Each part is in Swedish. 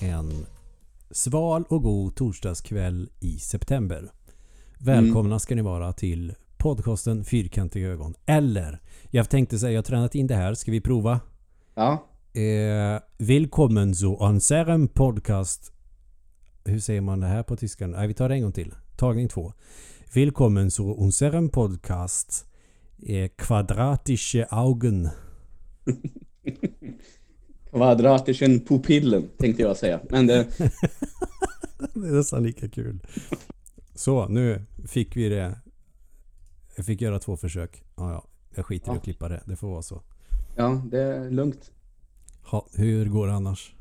en sval och god torsdagskväll i september. Välkomna ska ni vara till podcasten Fyrkantiga ögon. Eller, jag tänkte säga, jag har tränat in det här. Ska vi prova? Ja, Eh, willkommen zu unserem Podcast. Hur säger man det här på tyska? Nej, vi tar det en gång till. Tagning två. Willkommen zu unserem Podcast. Eh, quadratische Augen. kvadratischen pupillen tänkte jag säga. Men det, Det är nästan lika kul. Så, nu fick vi det. Jag fick göra två försök. Ja, ja. Jag skiter i Ja. att klippa det. Det får vara så. ja, det är lugnt. Ha, hur går det annars?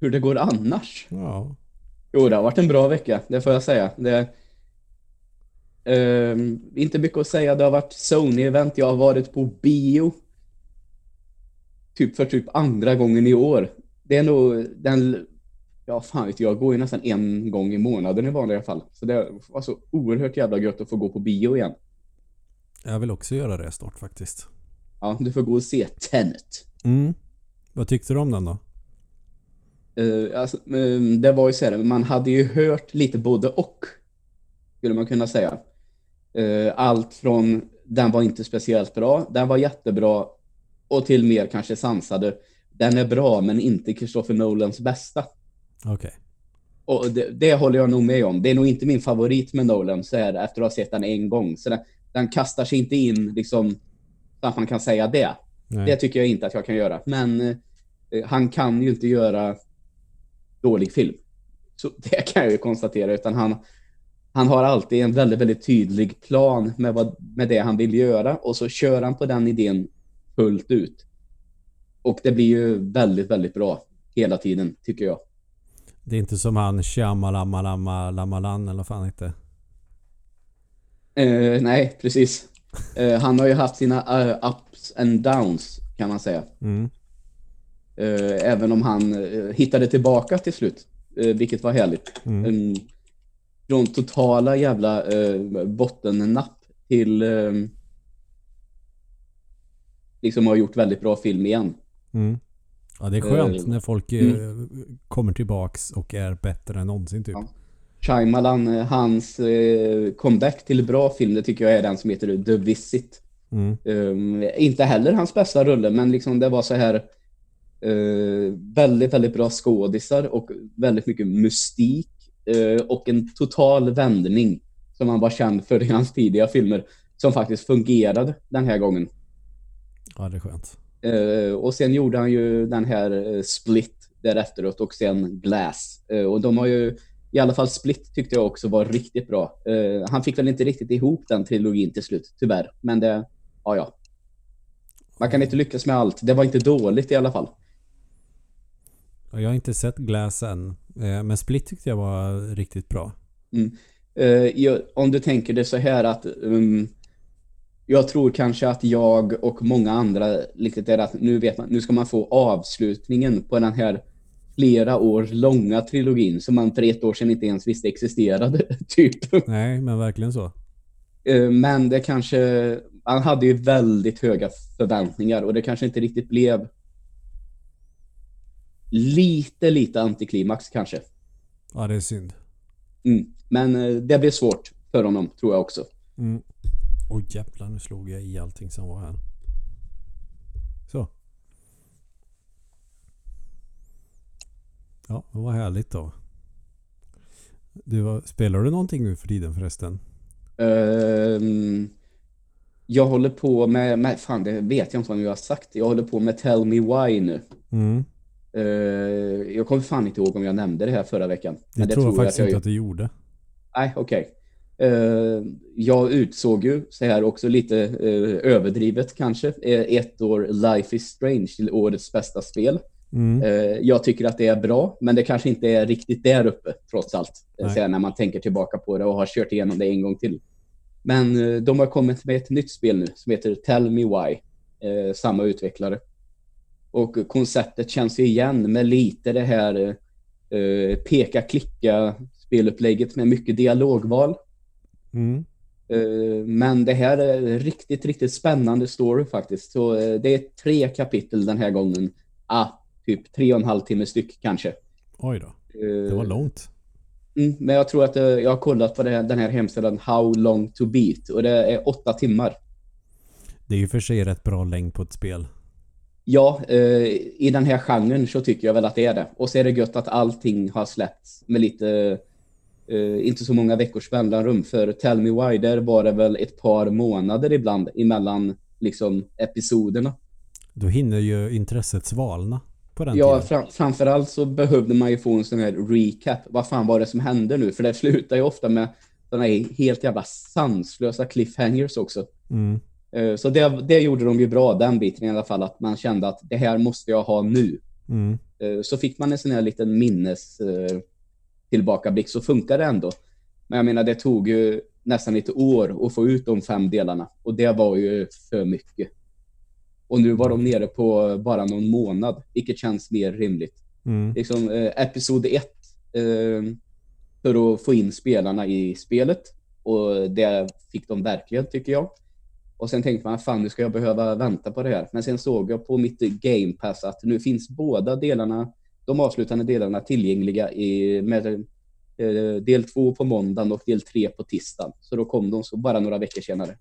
Hur det går annars? Ja. Jo, det har varit en bra vecka, det får jag säga. Det, ehm, inte mycket att säga. Det har varit Sony-event. Jag har varit på bio. Typ för typ andra gången i år. Det är nog den... Ja, fan vet jag. Går ju nästan en gång i månaden i vanliga fall. Så det var så oerhört jävla gött att få gå på bio igen. Jag vill också göra det snart faktiskt. Ja, du får gå och se Tenet. Mm. Vad tyckte du om den då? Eh, alltså, eh, det var ju så här, man hade ju hört lite både och, skulle man kunna säga. Eh, allt från den var inte speciellt bra, den var jättebra och till mer kanske sansade. Den är bra men inte Christopher Nolans bästa. Okej. Och det, det håller jag nog med om. Det är nog inte min favorit med Nolan så här, efter att ha sett den en gång. Så den, den kastar sig inte in liksom så att man kan säga det. Nej. Det tycker jag inte att jag kan göra. Men eh, han kan ju inte göra dålig film. Så det kan jag ju konstatera. Utan han, han har alltid en väldigt, väldigt tydlig plan med, vad, med det han vill göra. Och så kör han på den idén fullt ut. Och det blir ju väldigt, väldigt bra hela tiden, tycker jag. Det är inte som han Shyamalan eller fan heter. Eh, nej, precis. Eh, han har ju haft sina eh, ups and downs, kan man säga. Mm. Även om han hittade tillbaka till slut, vilket var härligt. Mm. Mm. Från totala jävla eh, bottennapp till eh, liksom har gjort väldigt bra film igen. Mm. Ja, det är skönt Eh, när folk eh, kommer tillbaks och är bättre än någonsin typ. Ja. Shyamalan, eh, hans comeback till bra film, det tycker jag är den som heter The Visit. Mm. Um, inte heller hans bästa rulle, men liksom det var så här eh, väldigt, väldigt bra skådisar och väldigt mycket mystik eh, och en total vändning som han var känd för i hans tidiga filmer som faktiskt fungerade den här gången. Ja, det är skönt. Eh, och sen gjorde han ju den här eh, Split därefteråt och sen Glass. Eh, och de har ju, i alla fall Split tyckte jag också var riktigt bra. Eh, han fick väl inte riktigt ihop den trilogin till slut, tyvärr. Men det, ja ja. Man kan inte lyckas med allt. Det var inte dåligt i alla fall. Ja, Jag har inte sett Glass än. Men Split tyckte jag var riktigt bra. Jag, om du tänker det så här att um, jag tror kanske att jag och många andra riktigt är att nu vet man, nu ska man få avslutningen på den här flera år långa trilogin som man för ett år sedan inte ens visste existerade, typ. Nej, men verkligen så. Eh, Men det kanske, han hade ju väldigt höga förväntningar och det kanske inte riktigt blev lite, lite antiklimax kanske. Ja, det är synd. Mm. Men eh, det blev svårt för honom, tror jag också. Mm. Oj jävlar, nu slog jag i allting som var här. Så. Ja, det var härligt då. Du, vad- spelar du någonting nu för tiden förresten? Ehm, jag håller på med, med, fan det vet jag inte vad jag har sagt. Jag håller på med Tell Me Why nu. Mm. Eh, jag kommer fan inte ihåg om jag nämnde det här förra veckan. Jag tror faktiskt att jag inte att du gjorde. Nej, okej. Eh, jag utsåg ju så här också lite eh, överdrivet kanske eh, ett år Life is Strange till årets bästa spel. Mm. Eh, jag tycker att det är bra, men det kanske inte är riktigt där uppe trots allt. eh, här, när man tänker tillbaka på det och har kört igenom det en gång till. Men eh, de har kommit med ett nytt spel nu som heter Tell Me Why. Eh, samma utvecklare. Och konceptet känns ju igen med lite det här eh, peka-klicka spelupplägget med mycket dialogval. Mm. Eh, Men det här är riktigt, riktigt spännande story faktiskt. Så eh, det är tre kapitel den här gången. Ah, typ tre och en halv timme styck kanske. Oj då. Det var Eh, långt. Mm, men jag tror att jag har kollat på här- den här hemsidan How long to beat och det är åtta timmar. Det är ju för sig rätt bra längd på ett spel. Ja, i den här genren så tycker jag väl att det är det. Och så är det gött att allting har släppts med lite, eh, inte så många veckors mellanrum. För Tell Me Why, där var det väl ett par månader ibland emellan liksom episoderna. Då hinner ju intresset svalna på den Ja, tiden. fram, framförallt så behövde man ju få en sån här recap. Vad fan var det som hände nu? För det slutar ju ofta med såna här helt jävla sanslösa cliffhangers också. Mm. Eh, Så det, det gjorde de ju bra, den biten i alla fall, att man kände att det här måste jag ha nu. Mm. Eh, Så fick man en sån här liten minnes tillbakablick så funkar det ändå. Men jag menar, det tog ju nästan ett år att få ut de fem delarna och det var ju för mycket. Och nu var de nere på bara någon månad, vilket känns mer rimligt. Mm. Liksom eh, episod 1 eh, för att få in spelarna i spelet och det fick de verkligen tycker jag. Och sen tänkte man, fan nu ska jag behöva vänta på det här. Men sen såg jag på mitt Game Pass att nu finns båda delarna, de avslutande delarna tillgängliga i, med eh, del två på måndagen och del tre på tisdagen. Så då kom de så bara några veckor senare.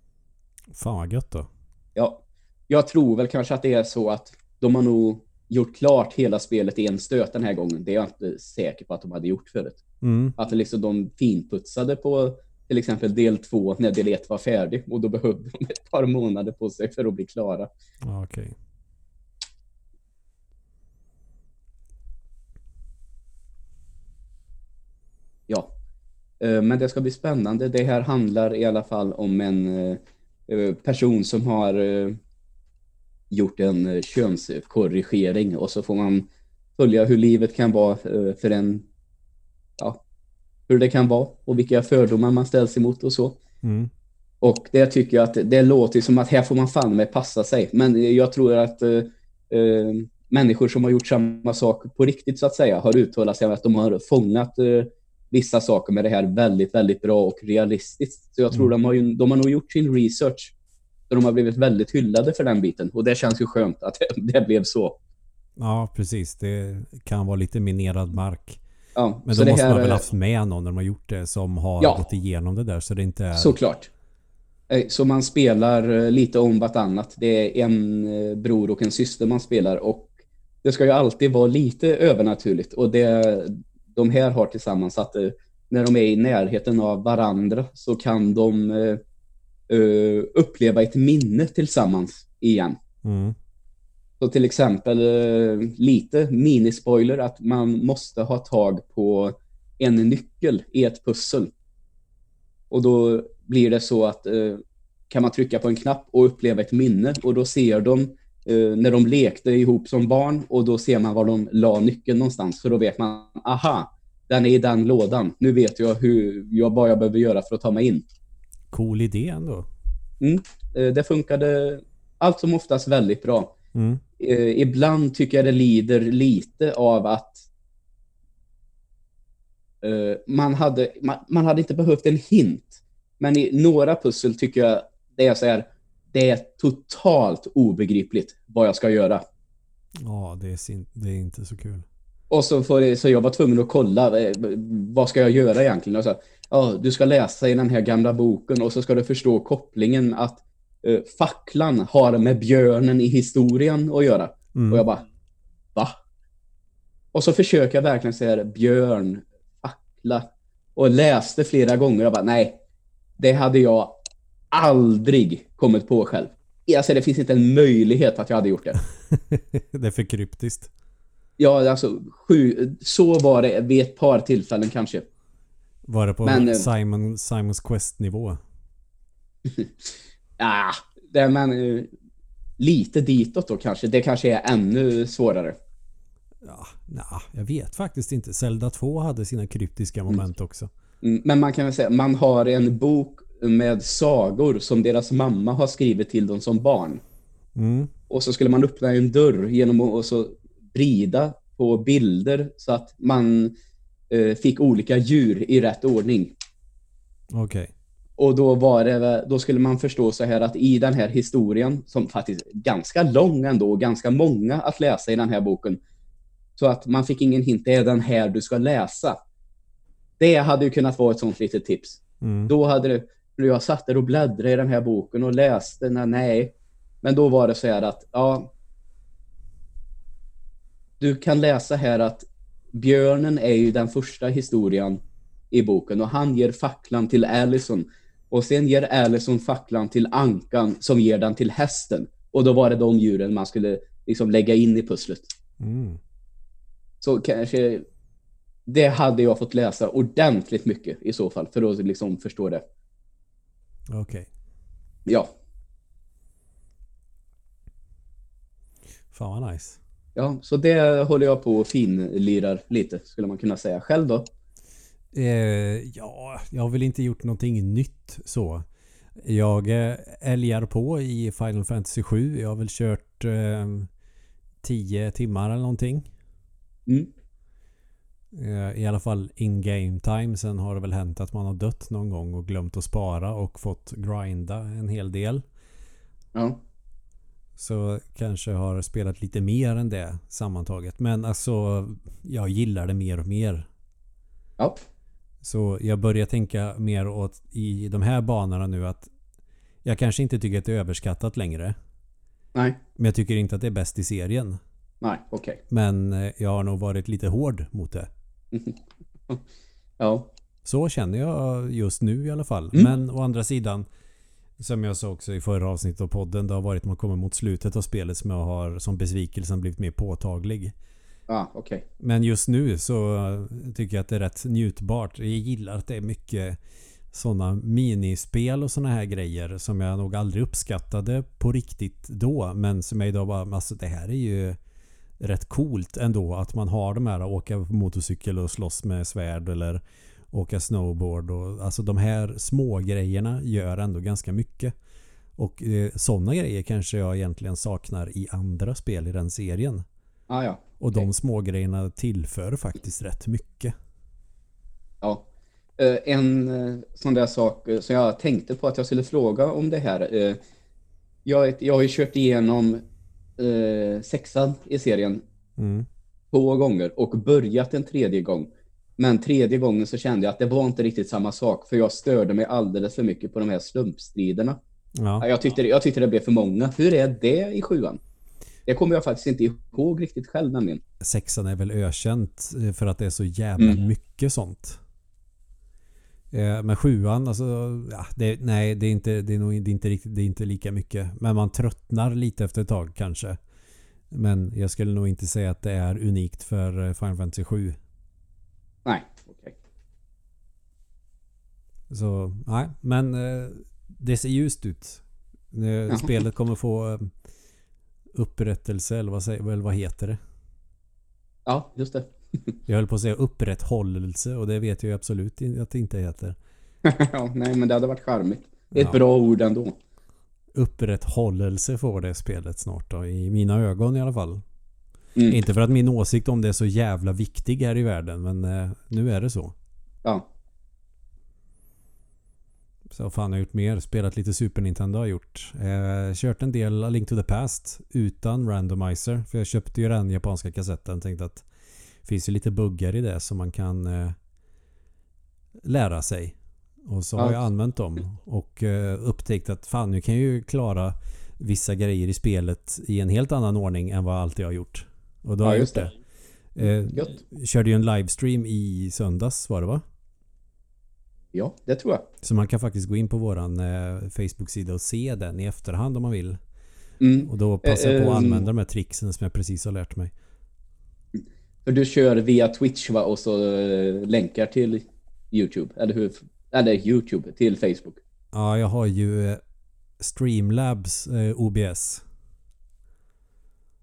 Fan vad gött då. Ja, jag tror väl kanske att det är så att de har nog gjort klart hela spelet i en stöt den här gången. Det är jag inte säker på att de hade gjort förut. Mm. Att liksom de finputsade på till exempel del två när del ett var färdig och då behövde de ett par månader på sig för att bli klara. Ja, Okej. Ja, Eh, men det ska bli spännande. Det här handlar i alla fall om en eh, eh, person som har eh, gjort en eh, könskorrigering och så får man följa hur livet kan vara eh, för en, ja, hur det kan vara och vilka fördomar man ställs emot och så. Mm. Och det tycker jag att det låter som att här får man fan med passa sig. Men jag tror att eh, eh, människor som har gjort samma sak på riktigt så att säga har uttalat sig om att de har fångat eh, vissa saker med det här väldigt, väldigt bra och realistiskt. Så jag tror Mm. de, har ju, de har nog gjort sin research. Så de har blivit väldigt hyllade för den biten. Och det känns ju skönt att det blev så. Ja, precis. Det kan vara lite minerad mark. Ja, Men då måste här man väl är- haft med någon när de har gjort det som har Ja. gått igenom det där så det inte är... Såklart. Eh, Så man spelar eh, lite om vartannat. Det är en eh, bror och en syster man spelar och det ska ju alltid vara lite övernaturligt och det de här har tillsammans att eh, när de är i närheten av varandra så kan de eh, uppleva ett minne tillsammans igen. Mm. Så till exempel lite minispoiler att man måste ha tag på en nyckel i ett pussel. Och då blir det så att kan man trycka på en knapp och uppleva ett minne och då ser de när de lekte ihop som barn och då ser man var de la nyckeln någonstans. Så då vet man, aha, den är i den lådan. Nu vet jag hur jag, vad jag behöver göra för att ta mig in. Cool idé ändå. Eh, det funkade allt som oftast väldigt bra. Mm. eh, ibland tycker jag det lider lite av att eh, man, hade, man, man hade inte behövt en hint. Men i några pussel tycker jag det är så här, det är totalt obegripligt vad jag ska göra. Ja, det är, det är inte så kul. Och så, får så jag var tvungen att kolla, eh, vad ska jag göra egentligen? Och så, ja, du ska läsa i den här gamla boken och så ska du förstå kopplingen att eh, facklan har med björnen i historien att göra. Mm. Och jag bara, va? Och så försöker jag verkligen säga björn, fackla. Och läste flera gånger och bara, nej, det hade jag aldrig kommit på själv. Alltså det finns inte en möjlighet att jag hade gjort det. det är för kryptiskt. Ja, alltså sju, så var det vid ett par tillfällen kanske. Var det på Men, eh, Simon, Simons Quest-nivå? Ja, det, men eh, lite ditåt då kanske. Det kanske är ännu svårare. Ja, nah, jag vet faktiskt inte. Zelda 2 hade sina kryptiska moment också. Mm, Men man kan väl säga, man har en bok med sagor som deras mamma har skrivit till dem som barn. Mm. Och så skulle man öppna en dörr genom att och så vrida på bilder så att man eh, fick olika djur i rätt ordning. Okej. Och då var det, då skulle man förstå så här att i den här historien, som faktiskt är ganska lång ändå, och ganska många att läsa i den här boken, Så att man fick ingen hint, det är den här du ska läsa. Det hade ju kunnat vara ett sånt litet tips. Mm. Då hade det, jag satt där och bläddrade i den här boken och läste, nej. Men då var det så här att, ja. Du kan läsa här att björnen är ju den första historien i boken och han ger facklan till Allison. Och sen ger Allison facklan till ankan som ger den till hästen. Och då var det de djuren man skulle liksom lägga in i pusslet. Mm. Så kanske det hade jag fått läsa ordentligt mycket i så fall för att liksom förstå det. Okej. Ja, Fan vad nice. Ja, så det håller jag på och finlirar lite skulle man kunna säga. Själv då? Eh, ja, jag har väl inte gjort någonting nytt så. Jag eh, älgar på i Final Fantasy 7. Jag har väl kört eh, 10 timmar eller någonting. Mm. Eh, I alla fall in game time. Sen har det väl hänt att man har dött någon gång och glömt att spara och fått grinda en hel del. Ja, Så kanske har spelat lite mer än det sammantaget. Men alltså jag gillar det mer och mer. ja, Så jag börjar tänka mer åt i de här banorna nu att jag kanske inte tycker att det är överskattat längre. nej, Men jag tycker inte att det är bäst i serien. nej, okej. Men eh, jag har nog varit lite hård mot det. Ja, Så känner jag just nu i alla fall. Mm. Men å andra sidan som jag sa också i förra avsnittet av podden. Det har varit man kommer mot slutet av spelet som jag har som besvikelsen blivit mer påtaglig. ja, okej. Men just nu så tycker jag att det är rätt njutbart. Jag gillar att det är mycket sådana minispel och sådana här grejer som jag nog aldrig uppskattade på riktigt då. Men som jag idag bara, alltså det här är ju rätt coolt ändå att man har de här åka motorcykel och slåss med svärd eller åka snowboard och alltså de här små grejerna gör ändå ganska mycket. Och eh, sådana grejer kanske jag egentligen saknar i andra spel i den serien. Ah, ja, Och de små grejerna tillför faktiskt rätt mycket. ja. Eh, en eh, sån där sak eh, som jag tänkte på att jag skulle fråga om det här. Jag, jag har ju kört igenom sexan i serien Mm. två gånger och börjat en tredje gång. Men tredje gången så kände jag att det var inte riktigt samma sak för jag störde mig alldeles för mycket på de här slumpstriderna. Ja. Jag tyckte, jag tyckte det blev för många. Hur är det i sjuan? Det kommer jag faktiskt inte ihåg riktigt själv nämligen. Sexan är väl ökänt eh, för att det är så jävla Mm. mycket sånt. Eh, Men sjuan, alltså, ja, det, nej det är, inte, det, är nog, det, är inte riktigt, det är inte lika mycket. Men man tröttnar lite efter ett tag kanske. Men jag skulle nog inte säga att det är unikt för eh, Final Fantasy 7. Nej, okej. Så nej, men eh, det ser ljust ut. Jaha. Spelet kommer få eh, upprättelse eller vad, säger, eller vad heter det? Ja, just det. Jag höll på att säga upprätthållelse och det vet jag ju absolut att det inte heter. ja, nej, men det hade varit charmigt. Det är ett Ja. bra ord ändå. Upprätthållelse får det spelet snart då. I mina ögon i alla fall. Mm. Inte för att min åsikt om det är så jävla viktig här i världen men eh, nu är det så. Ja, Så fan har jag gjort mer? Spelat lite Super Nintendo har jag gjort. Eh, kört en del A Link to the Past utan randomizer. För jag köpte ju den japanska kassetten. Tänkte att det finns ju lite buggar i det som man kan eh, lära sig. Och så har Ja. jag använt dem och eh, upptäckt att fan nu kan jag ju klara vissa grejer i spelet i en helt annan ordning än vad alltid jag har gjort. Och då har ja just det. det. Eh, körde ju en livestream i söndags var det va? Ja, det tror jag. Så man kan faktiskt gå in på våran eh, Facebook-sida och se den i efterhand om man vill. Mm. Och då passar jag på att Eh, använda de här tricksen som jag precis har lärt mig. Du kör via Twitch va? och så eh, länkar till YouTube, eller hur? Eller YouTube, till Facebook. Ja, jag har ju eh, Streamlabs eh, OBS.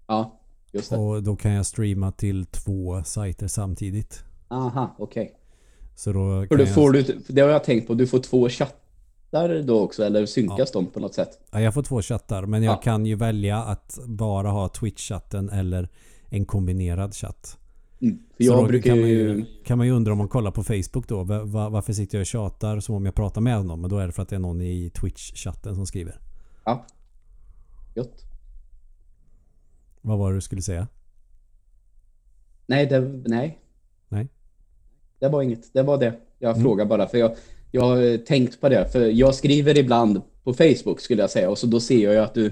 Ja. Och då kan jag streama till två sajter samtidigt. Aha, okej. Så då För kan då jag, får du, det har jag tänkt på, du får två chattar då också, eller synkas de på något sätt? ja, jag får två chattar. Men jag Ja. kan ju välja att bara ha Twitch-chatten eller en kombinerad chatt. Mm. För Så jag då brukar kan man, ju... kan man ju undra om man kollar på Facebook då. va- va- Varför sitter jag och tjatar som om jag pratar med någon? Men då är det för att det är någon i Twitch-chatten som skriver. Ja. Gött. Vad var det du skulle säga? Nej, det, nej. Nej. Det var inget. Det var det. Jag Mm. frågar bara för jag, jag har tänkt på det. För jag skriver ibland på Facebook skulle jag säga och så då ser jag ju att du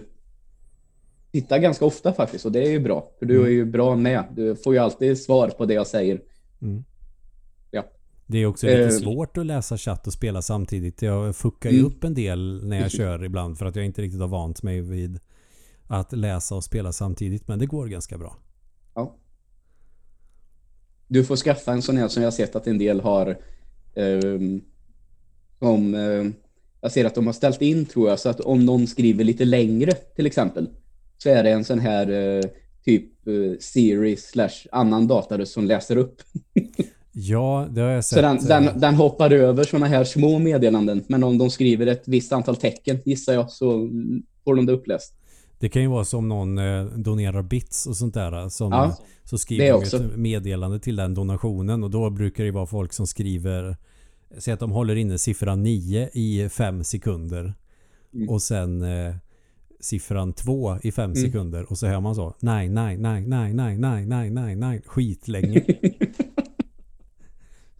tittar ganska ofta faktiskt och det är ju bra. För du Mm. är ju bra med. Du får ju alltid svar på det jag säger. Mm. Ja. Det är också lite Eh. svårt att läsa chatt och spela samtidigt. Jag fuckar ju Mm. upp en del när jag kör ibland för att jag inte riktigt har vant mig vid att läsa och spela samtidigt. Men det går ganska bra. Ja. Du får skaffa en sån här som jag har sett att en del har. ehm, om, ehm, jag ser att de har ställt in tror jag så att om någon skriver lite längre till exempel så är det en sån här eh, typ uh, Siri slash annan dataröst som läser upp. Ja, det har jag sett. Så den, eh, den, den hoppar över såna här små meddelanden. Men om de skriver ett visst antal tecken gissar jag så får de det uppläst. Det kan ju vara som någon eh, donerar bits och sånt där. Som, Ja, så skriver de ett meddelande till den donationen och då brukar det vara folk som skriver Säg att de håller inne siffran 9 i 5 sekunder. Mm. Och sen eh, siffran 2 i 5 Mm. sekunder. Och så hör man så. Nej, nej, nej, nej, nej, nej, nej, nej, nej. Skitlänge.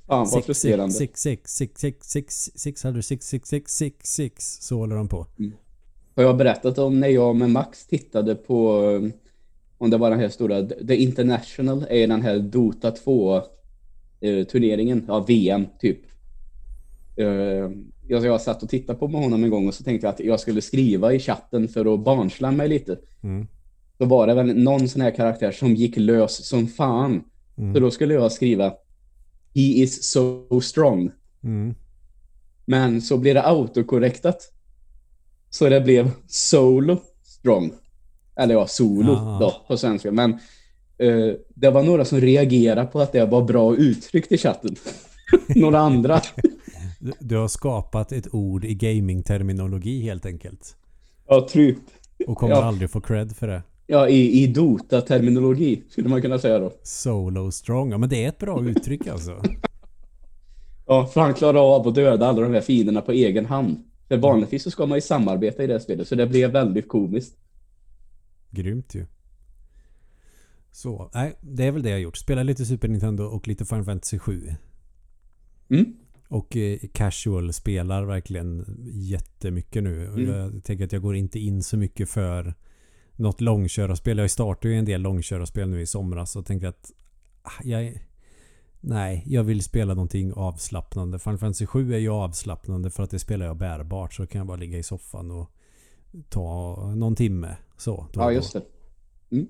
Fan vad frustrerande. 6, 6, 6, 6, 6, 600, 6, 6, 6, 6, 6. Så håller de på. Har jag berättat om när jag med Max tittade på um, om det var den här stora The International är den här Dota 2 eh, turneringen, ja VM typ. Eh, jag, jag satt och tittade på honom en gång och så tänkte jag att jag skulle skriva i chatten för att barnsla mig lite. Mm. Då var det väl någon sån här karaktär som gick lös som fan. Mm. Så då skulle jag skriva He is so strong. Mm. Men så blev det autokorrektat. Så det blev solo strong. Eller ja, solo Ah. då på svenska. Men eh, det var några som reagerade på att det var bra uttryckt i chatten. några andra. Du, du har skapat ett ord i gaming-terminologi helt enkelt. Ja, typ. Och kommer Ja. aldrig få cred för det. Ja, i, i Dota-terminologi skulle man kunna säga då. Solo strong. Ja men det är ett bra uttryck alltså. Ja, för han klarar av att döda alla de här fienderna på egen hand. För vanligtvis så ska man ju samarbeta i det här spelet, så det blev väldigt komiskt. Grymt ju. Så, nej, det är väl det jag har gjort. Spela lite Super Nintendo och lite Final Fantasy 7. Mm. Och eh, casual spelar verkligen jättemycket nu. Mm. Jag tänker att jag går inte in så mycket för något långkörarspel. Jag startade ju en del långkörarspel nu i somras och tänkte att ah, jag, nej, jag vill spela någonting avslappnande. Final Fantasy 7 är ju avslappnande för att det spelar jag bärbart. Så kan jag bara ligga i soffan och ta någon timme. Så, Ja, just det. Mm.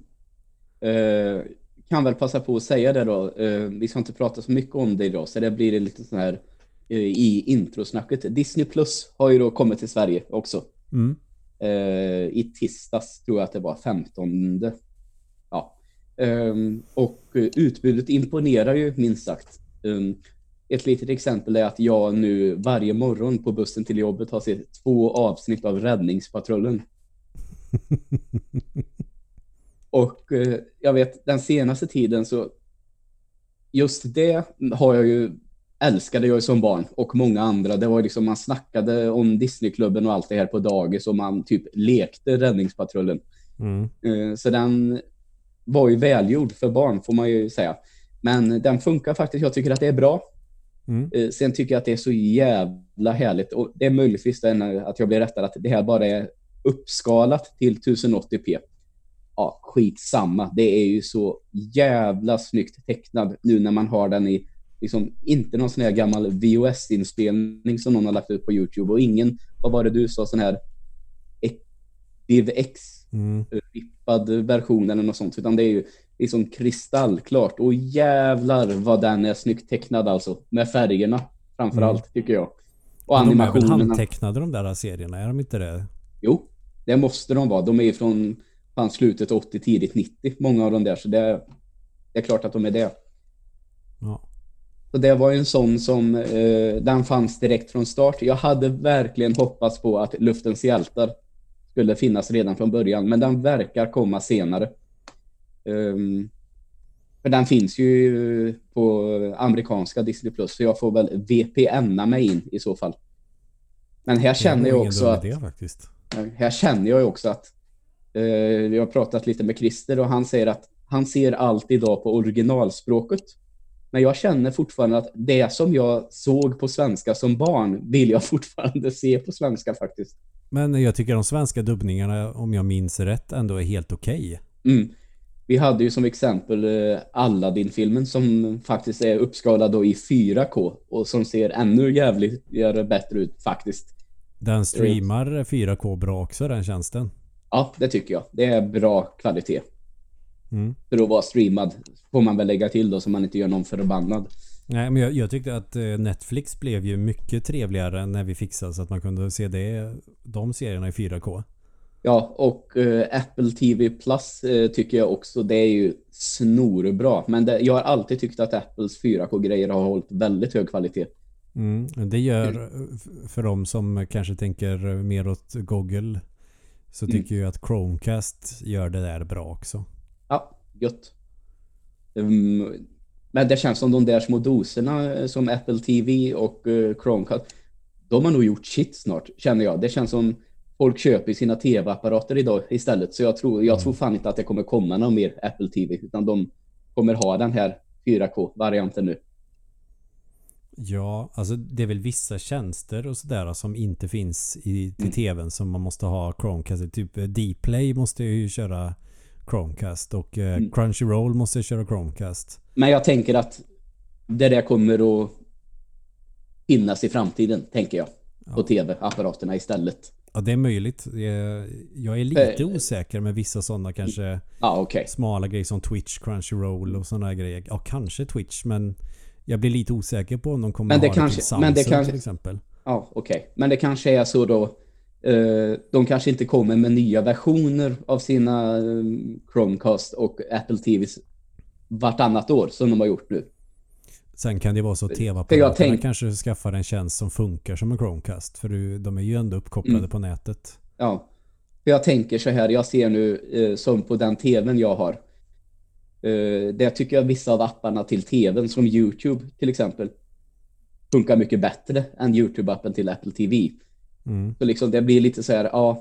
Eh, kan väl passa på att säga det då. Eh, vi ska inte prata så mycket om det idag, så det blir lite sån här eh, i introsnacket. Disney Plus har ju då kommit till Sverige också. Mm. Eh, I tisdags tror jag att det var 15. Ehm, och eh, utbudet imponerar ju minst sagt. Ehm, ett litet exempel är att jag nu varje morgon på bussen till jobbet har sett två avsnitt av Räddningspatrullen. Och eh, jag vet den senaste tiden så just det har jag ju älskade jag som barn och många andra. Det var liksom man snackade om Disneyklubben och allt det här på dagis och man typ lekte Räddningspatrullen. Mm. Eh, Så den var ju välgjord för barn får man ju säga. Men den funkar faktiskt. Jag tycker att det är bra. Mm. Eh, Sen tycker jag att det är så jävla härligt. Och det är möjligtvis att jag blir rättad att det här bara är uppskalat till 1080p. Ja, skitsamma. Det är ju så jävla snyggt tecknad nu när man har den i, liksom, inte någon sån här gammal VOS-inspelning som någon har lagt ut på YouTube och ingen, vad var det du sa, sån här DivX Mm. rippad version eller något sånt, utan det är ju liksom kristallklart. Och jävlar vad den är snyggt tecknad alltså. Med färgerna framför Mm. allt, tycker jag. Och Men de är väl animationerna. handtecknade de där serierna? Är de inte det? Jo, det måste de vara. De är ju från fan, slutet 80, tidigt 90, många av de där. Så det, det är klart att de är det. Ja. Så det var ju en sån som, eh, den fanns direkt från start. Jag hade verkligen hoppats på att Luftens hjältar skulle finnas redan från början, men den verkar komma senare. Ehm, för den finns ju på amerikanska Disney+, Plus, så jag får väl VPNa mig in i så fall. Men här känner Det jag också att idé faktiskt. här känner jag också att vi har pratat lite med Christer och han säger att han ser allt idag på originalspråket. Men jag känner fortfarande att det som jag såg på svenska som barn vill jag fortfarande se på svenska faktiskt. Men jag tycker de svenska dubbningarna, om jag minns rätt, ändå är helt okej. Mm. Vi hade ju som exempel eh, Aladdin-filmen som faktiskt är uppskalad då i 4K och som ser ännu jävligt bättre ut faktiskt. Den streamar 4K bra också den tjänsten. Ja, det tycker jag. Det är bra kvalitet. Mm. För att vara streamad får man väl lägga till då så man inte gör någon förbannad. Nej, men jag, jag, tyckte att eh, Netflix blev ju mycket trevligare när vi fixade så att man kunde se det, de serierna i 4K. Ja, och uh, Apple TV Plus uh, tycker jag också, det är ju snorbra. Men det, jag har alltid tyckt att Apples 4K-grejer har hållit väldigt hög kvalitet. Mm, det gör, för de som kanske tänker mer åt Google, så mm. tycker mm. jag att Chromecast gör det där bra också. Ja, gött. Men det känns som de där små doserna som Apple TV och uh, Chromecast, de har nog gjort shit snart, känner jag. Det känns som folk köper sina tv-apparater idag istället. Så jag tror, jag mm. tror fan inte att det kommer komma någon mer Apple TV, utan de kommer ha den här 4K-varianten nu. Ja, alltså det är väl vissa tjänster och sådär som inte finns i, till mm. tvn som man måste ha Chromecast. Typ eh, Dplay måste ju köra Chromecast och eh, mm. Crunchyroll måste köra Chromecast. Men jag tänker att det där kommer att finnas i framtiden, tänker jag. På ja. tv-apparaterna istället. Ja, det är möjligt. Jag är lite äh, osäker med vissa sådana kanske ah, okay. smala grejer som Twitch, Crunchyroll och sådana grejer. Ja, kanske Twitch, men jag blir lite osäker på om de kommer men det ha kanske, det till Samsung men det kanske, till exempel. Ja, okej. Okay. Men det kanske är så då de kanske inte kommer med nya versioner av sina um, Chromecast och Apple TVs vartannat år som de har gjort nu. Sen kan det vara så att tv-apparaterna tänk... kanske skaffar en tjänst som funkar som en Chromecast. För de är ju ändå uppkopplade mm. på nätet. Ja. Jag tänker så här, jag ser nu eh, som på den tvn jag har. Eh, det tycker jag vissa av apparna till tvn, som YouTube till exempel, funkar mycket bättre än YouTube-appen till Apple TV. Mm. Så liksom det blir lite så här, ja,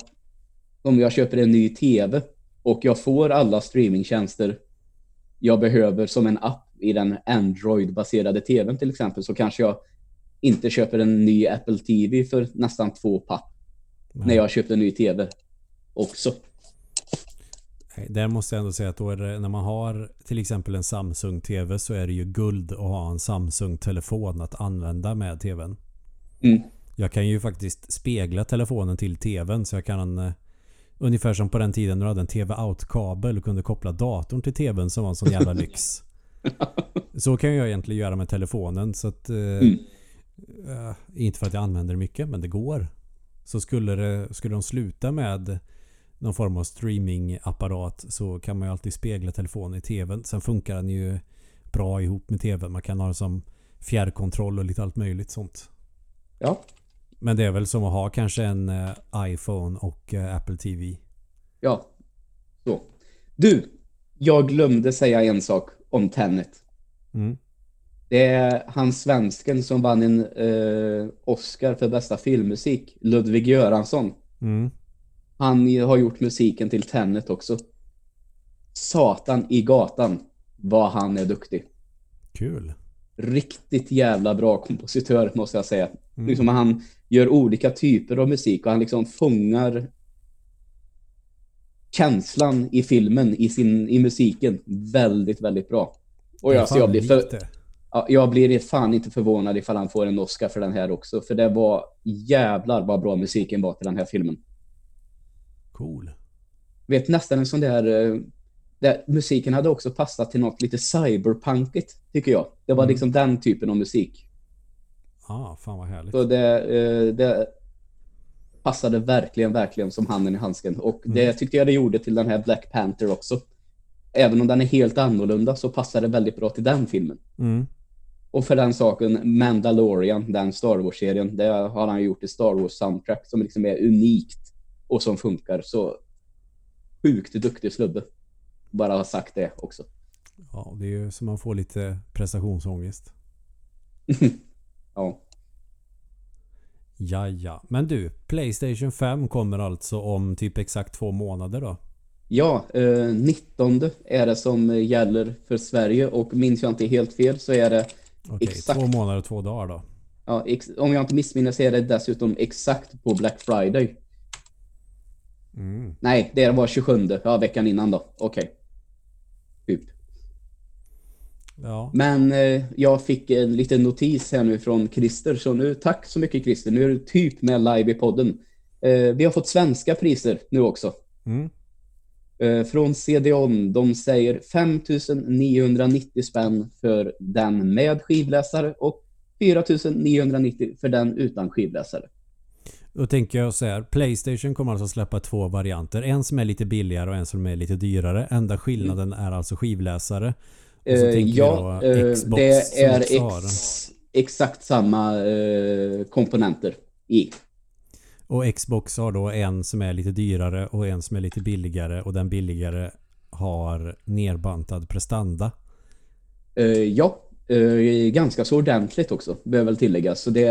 om jag köper en ny tv och jag får alla streamingtjänster jag behöver som en app i den Android-baserade tvn till exempel så kanske jag inte köper en ny Apple TV för nästan två papp. Nej. När jag köpte en ny tv också. Där måste jag ändå säga att det, när man har till exempel en Samsung TV så är det ju guld att ha en Samsung-telefon att använda med tvn. Mm. Jag kan ju faktiskt spegla telefonen till tvn så jag kan uh, Ungefär som på den tiden när du hade en TV-out-kabel och kunde koppla datorn till tvn som var en sån jävla lyx. så kan jag egentligen göra med telefonen så att uh, mm. uh, Inte för att jag använder det mycket men det går. Så skulle, det, skulle de sluta med någon form av streamingapparat så kan man ju alltid spegla telefonen i tvn. Sen funkar den ju bra ihop med tvn. Man kan ha den som fjärrkontroll och lite allt möjligt sånt. Ja. Men det är väl som att ha kanske en uh, iPhone och uh, Apple TV. Ja. Så. Du, jag glömde säga en sak om Tenet. Mm. Det är han svensken som vann en uh, Oscar för bästa filmmusik. Ludvig Göransson. Mm. Han har gjort musiken till Tenet också. Satan i gatan vad han är duktig. Kul. Riktigt jävla bra kompositör måste jag säga. Mm. Liksom han gör olika typer av musik och han liksom fångar känslan i filmen, i, sin, i musiken väldigt, väldigt bra. Och jag, så jag blir för, ja, jag blir fan inte förvånad ifall han får en Oscar för den här också. För det var jävlar vad bra musiken var till den här filmen. Cool. Vet nästan en sån där, eh, där musiken hade också passat till något lite cyberpunkigt tycker jag. Det var mm. liksom den typen av musik. Ah, fan vad härligt. Så det, eh, det passade verkligen, verkligen som handen i handsken. Och mm. det tyckte jag det gjorde till den här Black Panther också. Även om den är helt annorlunda så passar det väldigt bra till den filmen. Mm. Och för den saken, Mandalorian, den Star Wars-serien, det har han gjort i Star Wars-soundtrack som liksom är unikt och som funkar. Så sjukt duktig slubbe. Bara ha sagt det också. Ja, det är ju som man får lite prestationsångest. Ja. Ja, ja. Men du, Playstation 5 kommer alltså om typ exakt två månader då? Ja, eh, 19 är det som gäller för Sverige och minns jag inte helt fel så är det Okej, Exakt. två månader och två dagar då. Ja, om jag inte missminner så är det dessutom exakt på Black Friday. Mm. Nej, det var 27. Ja, veckan innan då. Okej. Ja. Men eh, jag fick en liten notis här nu från Christer. Så nu, tack så mycket Christer. Nu är du typ med live i podden. Eh, vi har fått svenska priser nu också. Mm. Eh, från CDON. De säger 5990 spänn för den med skivläsare och 4990 för den utan skivläsare. Då tänker jag så här. Playstation kommer alltså släppa två varianter. En som är lite billigare och en som är lite dyrare. Enda skillnaden är alltså skivläsare. Och så Eh, tänker ja, eh, Xbox det är ex, exakt samma eh, komponenter i. Och Xbox har då en som är lite dyrare och en som är lite billigare och den billigare har nerbantad prestanda. Eh, ja, eh, ganska så ordentligt också, behöver väl tilläggas. Så det,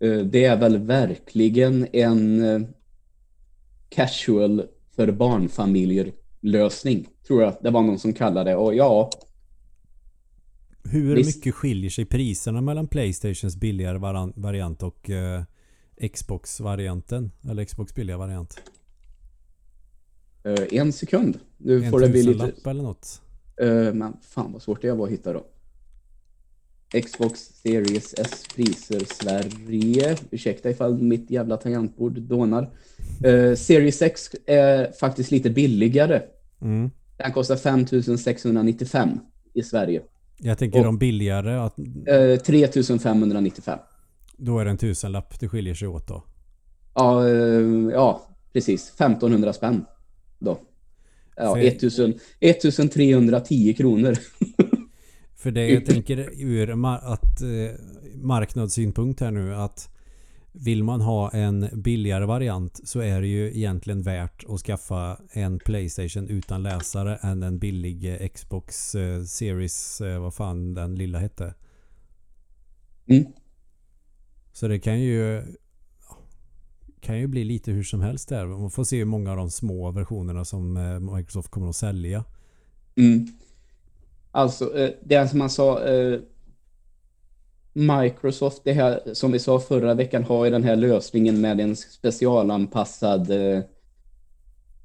eh, det är väl verkligen en casual för barnfamiljer lösning, tror jag. Det var någon som kallade det. Och ja, Hur Visst. mycket skiljer sig priserna mellan Playstations billigare variant och eh, Xbox-varianten? Eller Xbox billiga variant? eh, en sekund. Nu En får det bli lite... eller något? Eh, men fan vad svårt det var att hitta då. Xbox Series S priser Sverige. Ursäkta ifall mitt jävla tangentbord dånar. Eh, Series X är faktiskt lite billigare. Mm. Den kostar 5695 i Sverige. Jag tänker Och- de billigare, att Eh, 3595. då är det en tusenlapp det skiljer sig åt då. Ja, eh, ja, precis. 1500 spänn då. Ja, För- 1000, 1310 kronor. För det jag tänker ur att eh, marknadssynpunkt här nu att vill man ha en billigare variant så är det ju egentligen värt att skaffa en Playstation utan läsare än en billig eh, Xbox eh, Series, eh, vad fan den lilla hette. Mm. Så det kan ju kan ju bli lite hur som helst där. Man får se hur många av de små versionerna som Microsoft kommer att sälja. Mm. Alltså, det som man sa, Microsoft, det här som vi sa förra veckan, har ju den här lösningen med en specialanpassad eh,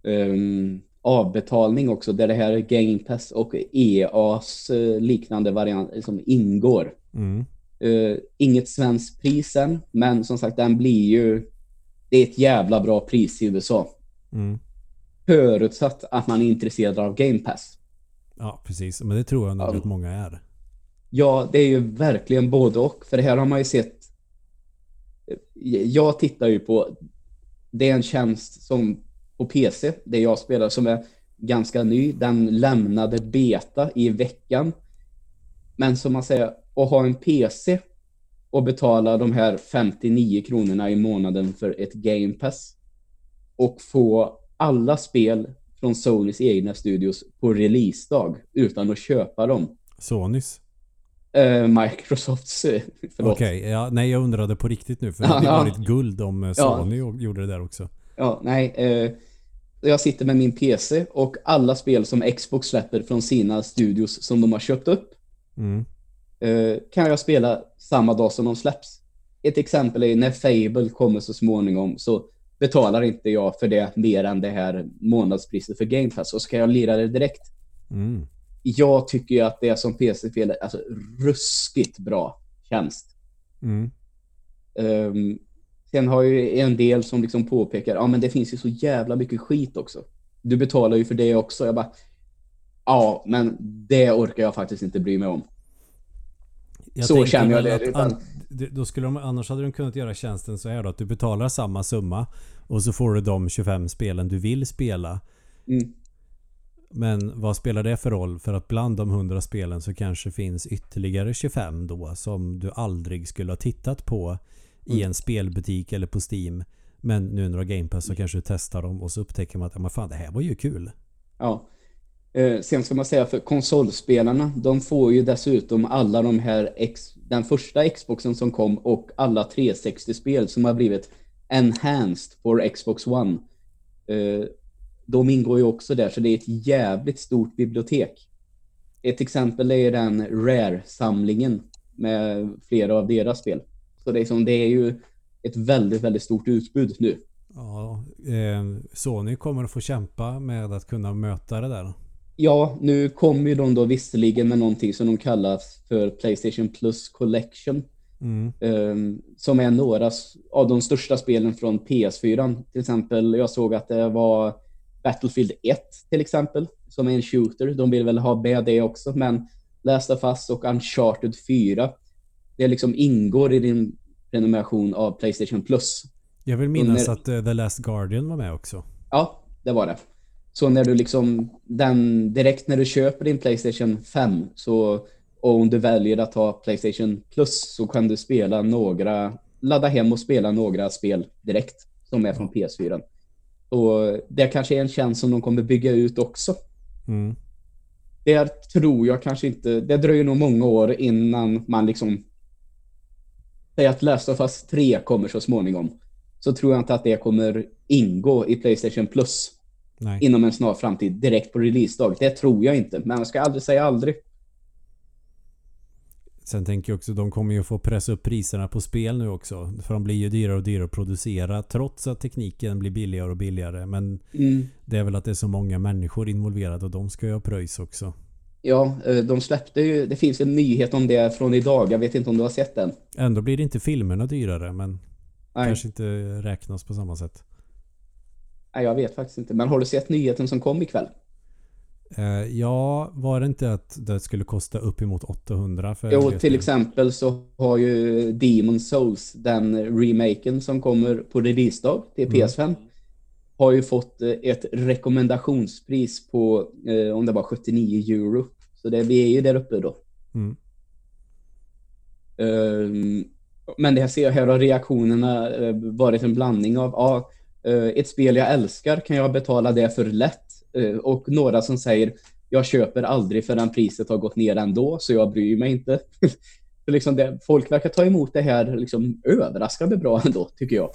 ehm, avbetalning också, där det här är Game Pass och EAs eh, liknande variant som ingår. Mm. Eh, inget svenskt pris än, men som sagt, den blir ju, det är ett jävla bra pris i USA. Mm. Förutsatt att man är intresserad av Game Pass. Ja, precis. Men det tror jag nog Ja. att många är. Ja, det är ju verkligen både och. För det här har man ju sett. Jag tittar ju på. Det är en tjänst som på PC, det jag spelar, som är ganska ny. Den lämnade beta i veckan. Men som man säger, att ha en PC och betala de här 59 kronorna i månaden för ett Game Pass och få alla spel från Sonys egna studios på releasedag utan att köpa dem. Sonys. Eh, Microsofts, eh, förlåt. Okej, ja, nej jag undrade på riktigt nu för det Ja, hade ja. varit guld om eh, Sony gjorde det där också. Ja, nej. Eh, jag sitter med min PC och alla spel som Xbox släpper från sina studios som de har köpt upp Mm. eh, kan jag spela samma dag som de släpps. Ett exempel är när Fable kommer så småningom så betalar inte jag för det mer än det här månadspriset för Game Pass och så kan jag lira det direkt. Mm. Jag tycker ju att det är som PC-spel, alltså ruskigt bra tjänst. Mm. Um, sen har ju en del som liksom påpekar, ja men det finns ju så jävla mycket skit också. Du betalar ju för det också. Jag bara, ja men det orkar jag faktiskt inte bry mig om. Jag Så känner jag det, utan- an- Då skulle de, annars hade de kunnat göra tjänsten så här då att du betalar samma summa och så får du de 25 spelen du vill spela. Mm. Men vad spelar det för roll? För att bland de 100 spelen så kanske finns ytterligare 25 då som du aldrig skulle ha tittat på i Mm. en spelbutik eller på Steam. Men nu när du har Game Pass så kanske du testar dem och så upptäcker man att men fan det här var ju kul. Ja. Eh, sen ska man säga för konsolspelarna, de får ju dessutom alla de här, ex, den första Xboxen som kom och alla 360-spel som har blivit enhanced for Xbox One. Eh, de ingår ju också där, så det är ett jävligt stort bibliotek. Ett exempel är den Rare-samlingen med flera av deras spel. Så det är, som, det är ju ett väldigt, väldigt stort utbud nu. Ja, eh, Sony kommer att få kämpa med att kunna möta det där. Ja, nu kommer ju de då visserligen med någonting som de kallar för Playstation Plus Collection. Mm. Um, som är några av de största spelen från PS4. Till exempel, jag såg att det var Battlefield 1 till exempel, som är en shooter. De vill väl ha med det också, men Last of Us och Uncharted 4, det liksom ingår i din prenumeration av Playstation Plus. Jag vill minnas när... att uh, The Last Guardian var med också. Ja, det var det. Så när du liksom, den, direkt när du köper din Playstation 5 så och om du väljer att ha Playstation Plus så kan du spela några, ladda hem och spela några spel direkt som är från PS4. Och det kanske är en tjänst som de kommer bygga ut också. Mm. Det tror jag kanske inte, det dröjer nog många år innan man liksom säger att Last of Us 3 kommer så småningom. Så tror jag inte att det kommer ingå i Playstation Plus Nej. inom en snar framtid direkt på releasedag. Det tror jag inte, men jag ska aldrig säga aldrig. Sen tänker jag också de kommer ju få pressa upp priserna på spel nu också. För de blir ju dyrare och dyrare att producera trots att tekniken blir billigare och billigare. Men mm. det är väl att det är så många människor involverade och de ska ju ha pröjs också. Ja, eh, de släppte ju, det finns en nyhet om det från idag. Jag vet inte om du har sett den. Ändå blir det inte filmerna dyrare men Nej. kanske inte räknas på samma sätt. Nej, jag vet faktiskt inte. Men har du sett nyheten som kom ikväll? Uh, ja, var det inte att det skulle kosta uppemot 800? För jo, till exempel så har ju Demon Souls, den remaken som kommer på releasedag till PS5, mm. har ju fått eh, ett rekommendationspris på, eh, om det var 79 euro. Så det, vi är ju där uppe då. Mm. Uh, men det här ser jag här har reaktionerna varit en blandning av, ja, ett spel jag älskar, kan jag betala det för lätt? Eh, och några som säger jag köper aldrig förrän priset har gått ner ändå, så jag bryr mig inte. så liksom det, folk verkar ta emot det här liksom överraskande bra ändå, tycker jag.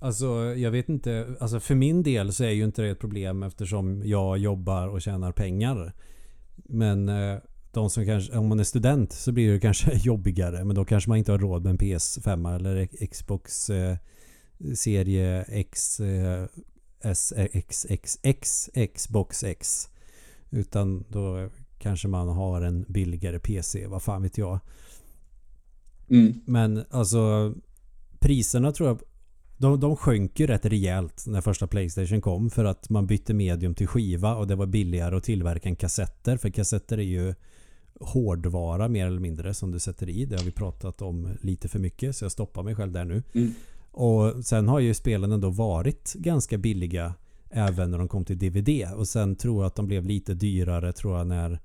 Alltså jag vet inte, alltså för min del så är ju inte det ett problem eftersom jag jobbar och tjänar pengar. Men eh, de som kanske, om man är student så blir det kanske jobbigare. Men då kanske man inte har råd med en PS5 eller Xbox eh, serie X eh, SXXX Xbox X. Utan då kanske man har en billigare PC, vad fan vet jag. Mm. Men alltså priserna tror jag de, de sjönk ju rätt rejält när första Playstation kom för att man bytte medium till skiva och det var billigare att tillverka än kassetter för kassetter är ju hårdvara mer eller mindre som du sätter i. Det har vi pratat om lite för mycket så jag stoppar mig själv där nu. Mm. Och sen har ju spelen ändå varit ganska billiga även när de kom till DVD. Och sen tror jag att de blev lite dyrare tror jag när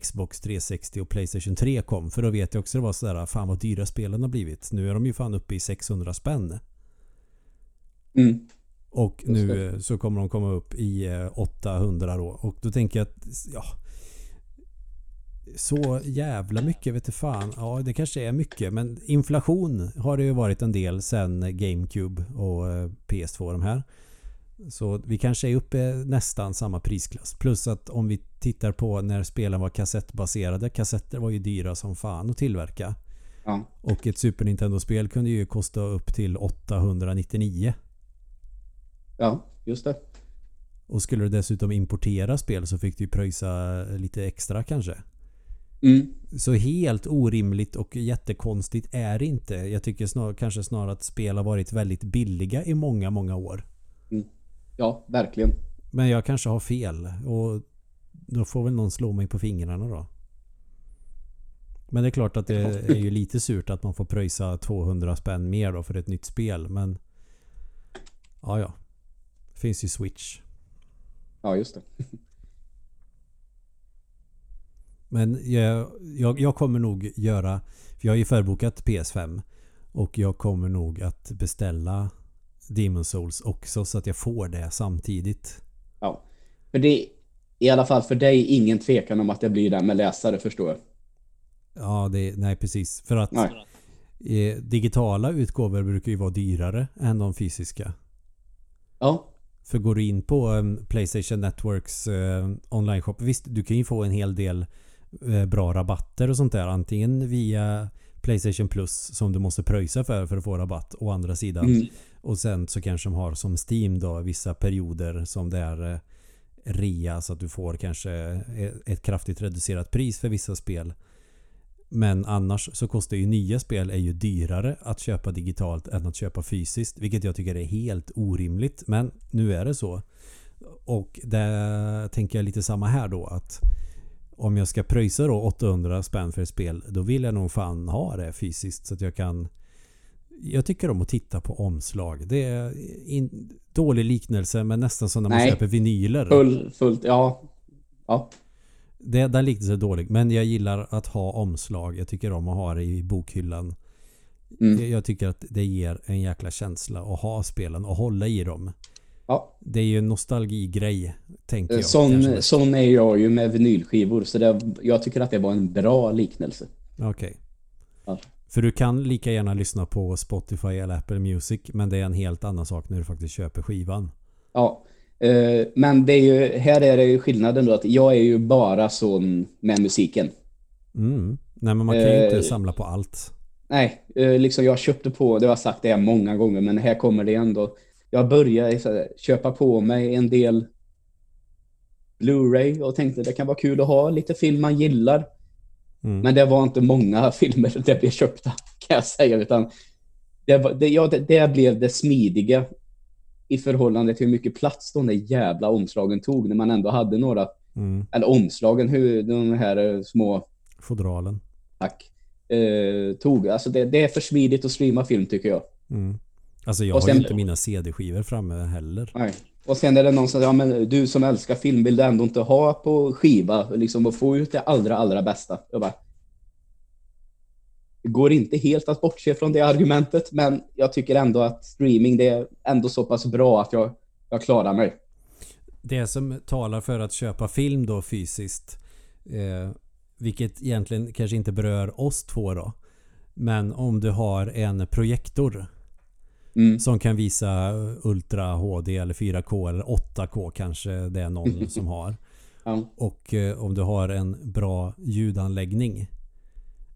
Xbox 360 och Playstation 3 kom. För då vet jag också att det var sådär, fan vad dyra spelen har blivit. Nu är de ju fan uppe i 600 spänn. Mm. Och nu så kommer de komma upp i 800 eh, då. Och då tänker jag att, ja, så jävla mycket vet du fan. Ja, det kanske är mycket. Men inflation har det ju varit en del sen GameCube och eh, PS2 de här. Så vi kanske är uppe nästan samma prisklass. Plus att om vi tittar på när spelen var kassettbaserade. Kassetter var ju dyra som fan att tillverka. Ja. Och ett Super Nintendo-spel kunde ju kosta upp till 899. Ja, just det. Och skulle du dessutom importera spel så fick du ju pröjsa lite extra kanske. Mm. Så helt orimligt och jättekonstigt är det inte. Jag tycker snar, kanske snarare att spel har varit väldigt billiga i många, många år. Mm. Ja, verkligen. Men jag kanske har fel och då får väl någon slå mig på fingrarna då. Men det är klart att det är ju lite surt att man får pröjsa 200 spänn mer då för ett nytt spel. Men ja, ja. Finns ju Switch. Ja, just det. Men jag, jag, jag, kommer nog göra... För jag har ju förbokat PS5. Och jag kommer nog att beställa Demon Souls också så att jag får det samtidigt. Ja. För det är i alla fall för dig ingen tvekan om att det blir det med läsare förstår jag. Ja, det, nej precis. För att nej. digitala utgåvor brukar ju vara dyrare än de fysiska. Ja. För går du in på um, Playstation Networks uh, online shop. Visst, du kan ju få en hel del bra rabatter och sånt där. Antingen via Playstation Plus som du måste pröjsa för för att få rabatt. Å andra sidan. Mm. Och sen så kanske de har som Steam då vissa perioder som det är uh, rea så att du får kanske ett kraftigt reducerat pris för vissa spel. Men annars så kostar ju nya spel är ju dyrare att köpa digitalt än att köpa fysiskt. Vilket jag tycker är helt orimligt. Men nu är det så. Och det tänker jag lite samma här då att om jag ska pröjsa då 800 spänn för ett spel då vill jag nog fan ha det fysiskt så att jag kan jag tycker om att titta på omslag. Det är en dålig liknelse men nästan som när man Nej. köper vinyler. Full, fullt, ja. Ja. Det, den liknelsen är dålig. Men jag gillar att ha omslag. Jag tycker om att ha det i bokhyllan. Mm. Jag, jag tycker att det ger en jäkla känsla att ha spelen och hålla i dem. Ja. Det är ju en nostalgigrej, tänker jag. Sån, sån är jag ju med vinylskivor. Så det, jag tycker att det var en bra liknelse. Okej. Ja. För du kan lika gärna lyssna på Spotify eller Apple Music. Men det är en helt annan sak när du faktiskt köper skivan. Ja. Eh, Men det är ju, här är det ju skillnaden då att jag är ju bara sån med musiken. Mm. Nej men man kan ju Eh, inte samla på allt. Nej, eh, liksom jag köpte på, det har jag sagt det här många gånger, men här kommer det ändå. Jag började här, köpa på mig en del Blu-ray och tänkte det kan vara kul att ha lite film man gillar. Mm. Men det var inte många filmer det blev köpta, kan jag säga. Utan det, var, det, ja, det, det blev det smidiga i förhållande till hur mycket plats de där jävla omslagen tog när man ändå hade några, Mm. eller omslagen, hur de här eh, små, Fodralen. tack, eh, tog. Alltså det, det är för smidigt att streama film tycker jag. Mm. Alltså jag Och har ju inte mina CD-skivor framme heller. Nej. Och sen är det någon som säger, ja men du som älskar film vill du ändå inte ha på skiva, liksom att få ut det allra, allra bästa. Jag bara, det går inte helt att bortse från det argumentet, men jag tycker ändå att streaming, det är ändå så pass bra att jag, jag klarar mig. Det som talar för att köpa film då fysiskt eh, Vilket egentligen kanske inte berör oss två då Men om du har en projektor Mm. Som kan visa Ultra HD eller 4K eller 8K kanske det är någon som har Ja. Och eh, om du har en bra ljudanläggning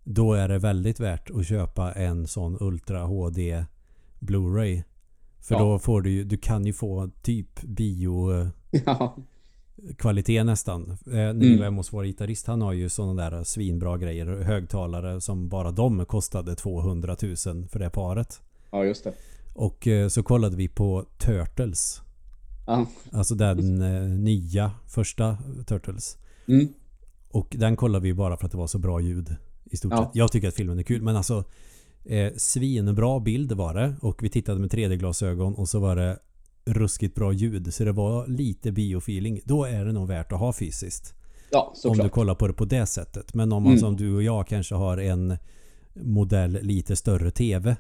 Då är det väldigt värt att köpa en sån Ultra HD Blu-ray För Ja. då får du ju, du kan ju få typ bio Ja. kvalitet nästan. Eh, vi Mm. hos vår gitarrist, han har ju sådana där svinbra grejer. Högtalare som bara de kostade 200 000 för det paret. ja, just det. Och eh, så kollade vi på Turtles. Ja. Alltså den eh, nya första Turtles. Mm. Och den kollade vi bara för att det var så bra ljud. I stort Ja. sett. Jag tycker att filmen är kul men alltså eh, Svinbra bild var det. Och vi tittade med 3D-glasögon och så var det ruskigt bra ljud. Så det var lite biofeeling. Då är det nog värt att ha fysiskt. Ja, Om du såklart. kollar på det på det sättet. Men om man Mm. som du och jag kanske har en modell lite större TV.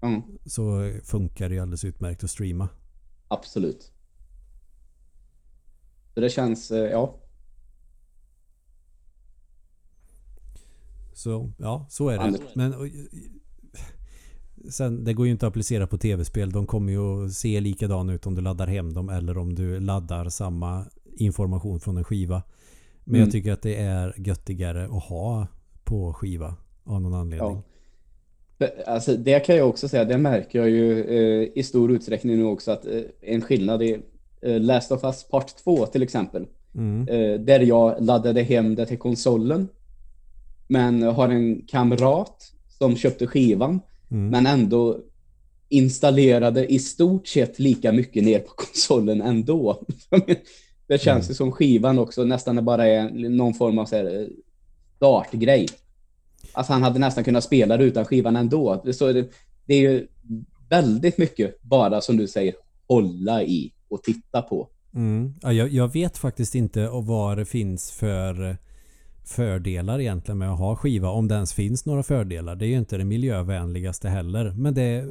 Ja, Så funkar det ju alldeles utmärkt att streama. absolut. Så det känns, eh, ja. Så ja, så är det. Men och, Sen, det går ju inte att applicera på tv-spel. De kommer ju att se likadana ut om du laddar hem dem eller om du laddar samma information från en skiva. Men Mm. jag tycker att det är göttigare att ha på skiva av någon anledning. Ja. Det- Alltså, det kan jag också säga, det märker jag ju eh, i stor utsträckning nu också att eh, en skillnad i eh, Last of Us Part 2 till exempel. Mm. Eh, där jag laddade hem det till konsolen. Men har en kamrat som köpte skivan Mm. men ändå installerade i stort sett lika mycket ner på konsolen ändå. det känns Mm. som skivan också nästan bara är någon form av så här, eh, startgrej. Alltså han hade nästan kunnat spela det utan skivan ändå. Så det, det är ju väldigt mycket bara som du säger hålla i och titta på. Mm. Ja, jag, jag vet faktiskt inte vad det finns för fördelar egentligen med att ha skiva. Om det ens finns några fördelar. Det är ju inte det miljövänligaste heller. Men det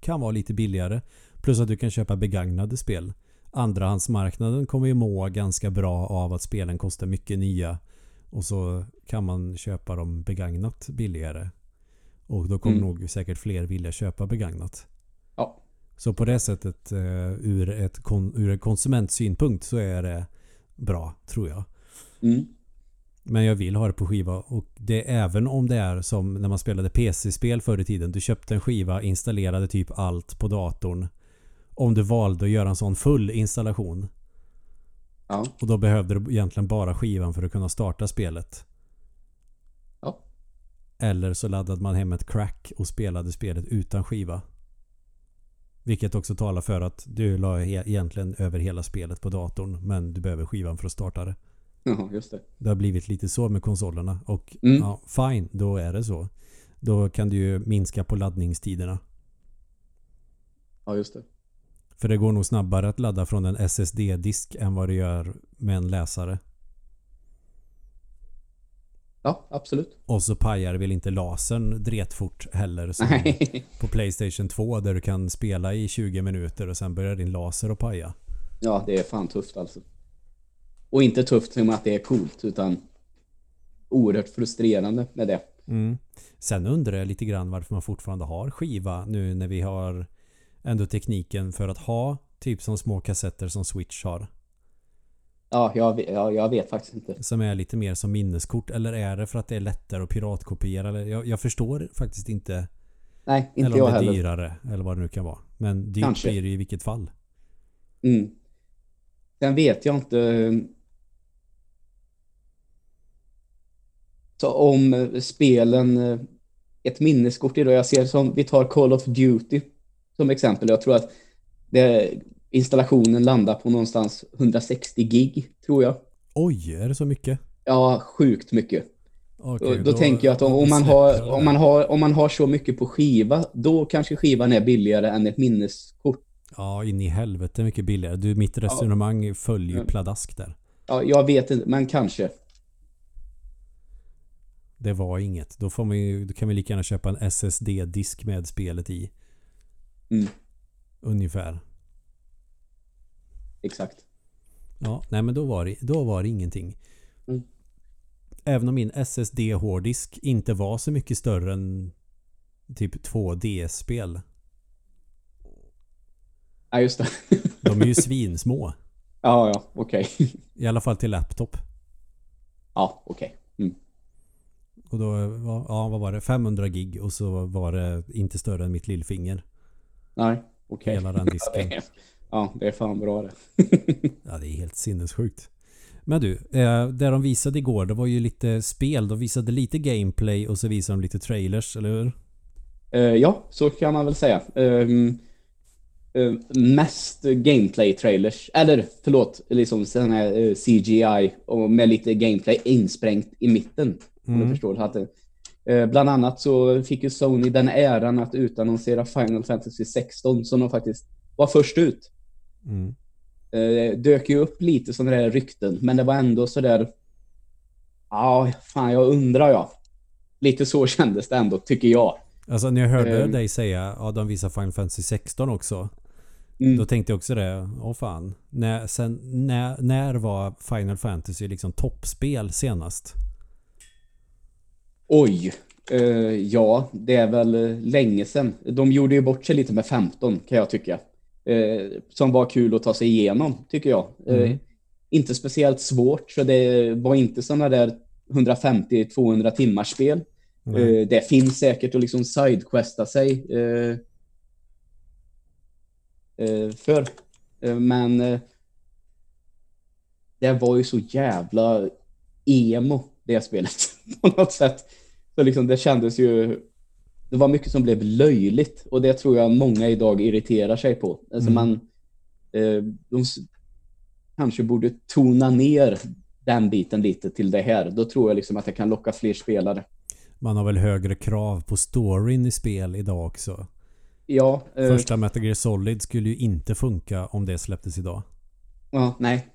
kan vara lite billigare. Plus att du kan köpa begagnade spel. Andrahandsmarknaden kommer ju må ganska bra av att spelen kostar mycket nya. Och så kan man köpa dem begagnat billigare. Och då kommer Mm. nog säkert fler vilja köpa begagnat. Ja. Så på det sättet eh, ur, ett ur en konsumentsynpunkt så är det bra, tror jag. Mm. Men jag vill ha det på skiva och det även om det är som när man spelade PC-spel förr i tiden. Du köpte en skiva, installerade typ allt på datorn. Om du valde att göra en sån full installation. Ja. Och då behövde du egentligen bara skivan för att kunna starta spelet. Eller så laddade man hem ett crack och spelade spelet utan skiva. Vilket också talar för att du la egentligen över hela spelet på datorn men du behöver skivan för att starta det. Ja, just det. Det har blivit lite så med konsolerna och Mm. ja, fine, då är det så. Då kan du ju minska på laddningstiderna. Ja, just det. För det går nog snabbare att ladda från en SSD-disk än vad det gör med en läsare. Ja, absolut. Och så pajar väl inte lasern dretfort heller som Nej. på Playstation 2 där du kan spela i 20 minuter och sen börjar din laser att paja. Ja, det är fan tufft alltså. Och inte tufft som att det är coolt, utan oerhört frustrerande med det. Mm. Sen undrar jag lite grann varför man fortfarande har skiva nu när vi har ändå tekniken för att ha typ som små kassetter som Switch har. Ja, jag, vet- ja, jag vet faktiskt inte. Som är lite mer som minneskort eller är det för att det är lättare att piratkopiera? Eller, jag, jag förstår faktiskt inte. Nej, inte eller jag om det är heller. dyrare eller vad det nu kan vara. Men dyrt Kanske. blir det i vilket fall. Mm. Sen vet jag inte eh, så om eh, spelen eh, ett minneskort idag. Jag ser som vi tar Call of Duty som exempel. Jag tror att det, installationen landar på någonstans 160 gig tror jag. Oj, är det så mycket? Ja, sjukt mycket. Okej, då, då, tänker jag att om, om, man har, om, man har, om man har så mycket på skiva, då kanske skivan är billigare än ett minneskort. Ja, in i helvete mycket billigare. Du, mitt resonemang följer ju Mm. pladask där. Ja, jag vet inte, men kanske. Det var inget. Då, får man ju, då kan vi lika gärna köpa en SSD-disk med spelet i. Mm, Ungefär. Exakt. Ja, nej men då var det, då var det ingenting. Mm. Även om min SSD-hårddisk inte var så mycket större än typ 2 DS-spel. Ja, just det. De är ju svinsmå. ja, ja, okej. I alla fall till laptop. ja, okej. Mm. Och då ja, vad var det? 500 gig och så var det inte större än mitt lillfinger. Nej, okej. Hela den disken. Ja, det är fan bra det. Ja, det är helt sinnessjukt. Men du, eh, det de visade igår det var ju lite spel. De visade lite gameplay och så visade de lite trailers, eller hur? Eh, ja, så kan man väl säga. Ehm, eh, mest gameplay-trailers, eller förlåt, liksom sån här eh, CGI och med lite gameplay insprängt i mitten. Om Mm. du förstår. Så Att, eh, bland annat så fick ju Sony den äran att utannonsera Final Fantasy 16 som de faktiskt var först ut. Mm. Eh, dök ju upp lite sådana där rykten, men det var ändå sådär... Ja, fan jag undrar ja. Lite så kändes det ändå, tycker jag. Alltså när jag hörde Ehm. dig säga ja de visar Final Fantasy 16 också. Mm. Då tänkte jag också det. Åh fan. När, sen, när, när var Final Fantasy liksom toppspel senast? Oj. Eh, ja, det är väl eh, länge sedan. De gjorde ju bort sig lite med 15 kan jag tycka. Eh, som var kul att ta sig igenom, tycker jag. Eh, Mm. inte speciellt svårt, så det var inte sådana där 150-200 timmars spel. Nej. Eh, det finns säkert att liksom sidequesta sig eh, eh, för. Eh, men eh, det var ju så jävla emo, det spelet, på något sätt. Så liksom det kändes ju... Det var mycket som blev löjligt och det tror jag många idag irriterar sig på. Alltså Mm. man... Eh, de kanske borde tona ner den biten lite till det här. Då tror jag liksom att det kan locka fler spelare. Man har väl högre krav på storyn i spel idag också. Ja, eh, Första Metal Gear Solid skulle ju inte funka om det släpptes idag. Ja, nej.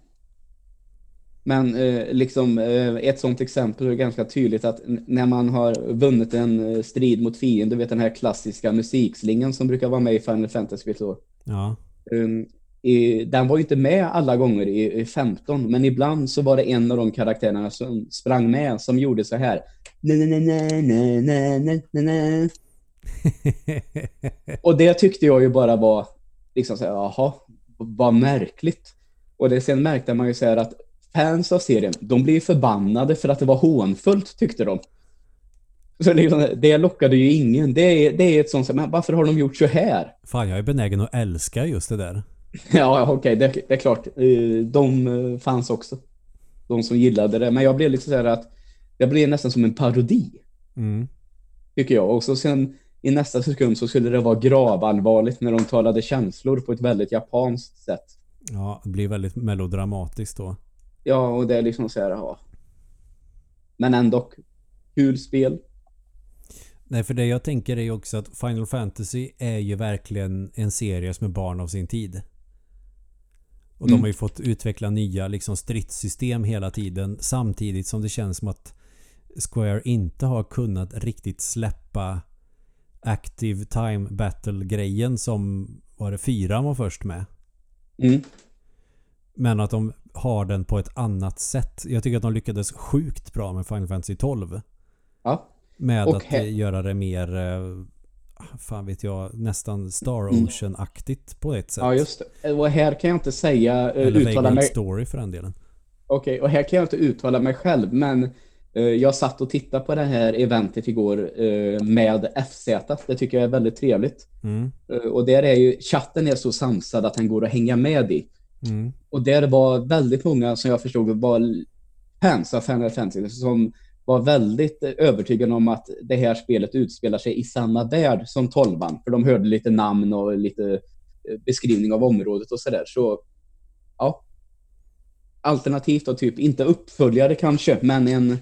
Men eh, liksom eh, ett sånt exempel är ganska tydligt att när man har vunnit en eh, strid mot fienden, du vet den här klassiska musikslingan som brukar vara med i Final Fantasy så. Ja. Um, i, den var ju inte med alla gånger i, i 15, men ibland så var det en av de karaktärerna som sprang med som gjorde så här. Och det tyckte jag ju bara var liksom så här, jaha, vad märkligt. Och det sen märkte man ju så här att fans av serien, de blev förbannade för att det var hånfullt tyckte de. Så liksom, det lockade ju ingen. Det är, det är ett sånt, men varför har de gjort så här? Fan, jag är benägen att älska just det där. Ja, okej, okay, det, det, är klart. Eh, de eh, fanns också. De som gillade det. Men jag blev lite så här att det blev nästan som en parodi. Mm. Tycker jag. Och så sen i nästa sekund så skulle det vara gravallvarligt när de talade känslor på ett väldigt japanskt sätt. Ja, det blir väldigt melodramatiskt då. Ja, och det är liksom så här, ja. Men ändå kul spel. Nej, för det jag tänker är ju också att Final Fantasy är ju verkligen en serie som är barn av sin tid. Och mm. de har ju fått utveckla nya liksom stridssystem hela tiden samtidigt som det känns som att Square inte har kunnat riktigt släppa Active Time Battle-grejen som var det fyran var först med. Mm. Men att de har den på ett annat sätt. Jag tycker att de lyckades sjukt bra med Final Fantasy 12. Ja. Med och att göra det mer eh, fan vet jag, nästan Star mm. Ocean-aktigt på ett sätt. Ja, just det. Och här kan jag inte säga... Eh, Eller uttala mig... Story för den delen. Okej, okay, och här kan jag inte uttala mig själv, men jag satt och tittade på det här eventet igår med FZ. Det tycker jag är väldigt trevligt. Mm. Och där är ju, chatten är så samsad att den går att hänga med i. Mm. Och där var väldigt många som jag förstod var fans av Final Fantasy som var väldigt övertygade om att det här spelet utspelar sig i samma värld som tolvan. För de hörde lite namn och lite eh, beskrivning av området och sådär. Så ja. Alternativt och typ, inte uppföljare kanske, men en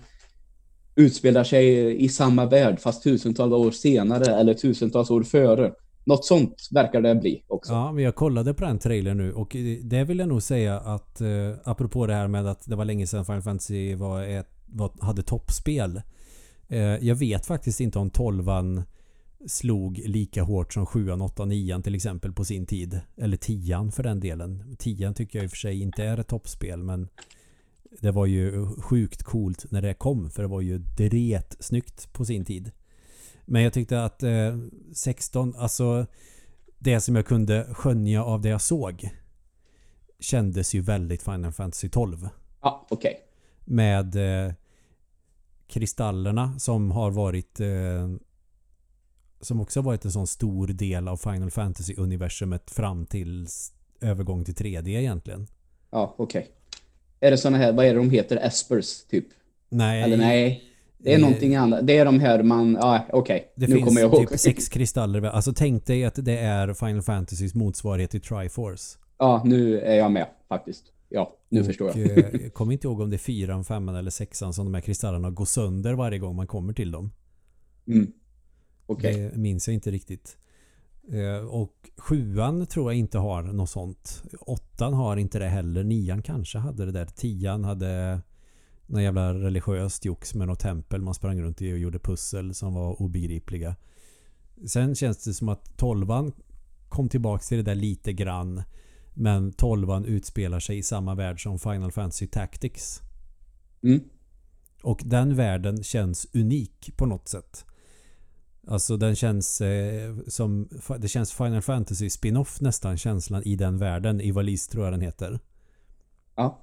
utspelar sig i samma värld fast tusentals år senare eller tusentals år före. Något sånt verkar det bli också. Ja, men jag kollade på den trailern nu och det vill jag nog säga att eh, apropå det här med att det var länge sedan Final Fantasy var ett var, hade toppspel. Eh, jag vet faktiskt inte om 12 slog lika hårt som 7 8 9 till exempel på sin tid. Eller 10 för den delen. 10 tycker jag i och för sig inte är ett toppspel men det var ju sjukt coolt när det kom för det var ju dret snyggt på sin tid. Men jag tyckte att eh, 16, alltså det som jag kunde skönja av det jag såg kändes ju väldigt Final Fantasy 12. Ja, okej. Okay. Med eh, kristallerna som har varit eh, som också har varit en sån stor del av Final Fantasy-universumet fram till övergång till 3D egentligen. Ja, okej. Okay. Är det såna här, vad är det de heter? Espers typ? Nej. Eller nej? Det är eh, någonting annat. Det är de här man... Ja, okej. Okay. Nu kommer jag ihåg. typ sex kristaller. Alltså tänk dig att det är Final Fantasys motsvarighet till Triforce. Ja, nu är jag med faktiskt. Ja, nu och, förstår jag. Eh, jag kommer inte ihåg om det är fyran, femman eller sexan som de här kristallerna går sönder varje gång man kommer till dem. Mm. Okay. Det minns jag inte riktigt. Eh, och sjuan tror jag inte har något sånt. Åttan har inte det heller. Nian kanske hade det där. Tian hade någon jävla religiöst jox med något tempel man sprang runt i och gjorde pussel som var obegripliga. Sen känns det som att tolvan kom tillbaks till det där lite grann. Men 12 utspelar sig i samma värld som Final Fantasy Tactics. Mm. Och den världen känns unik på något sätt. Alltså den känns eh, som Det känns Final Fantasy spin-off nästan känslan i den världen. Ivalice tror jag den heter. Ja.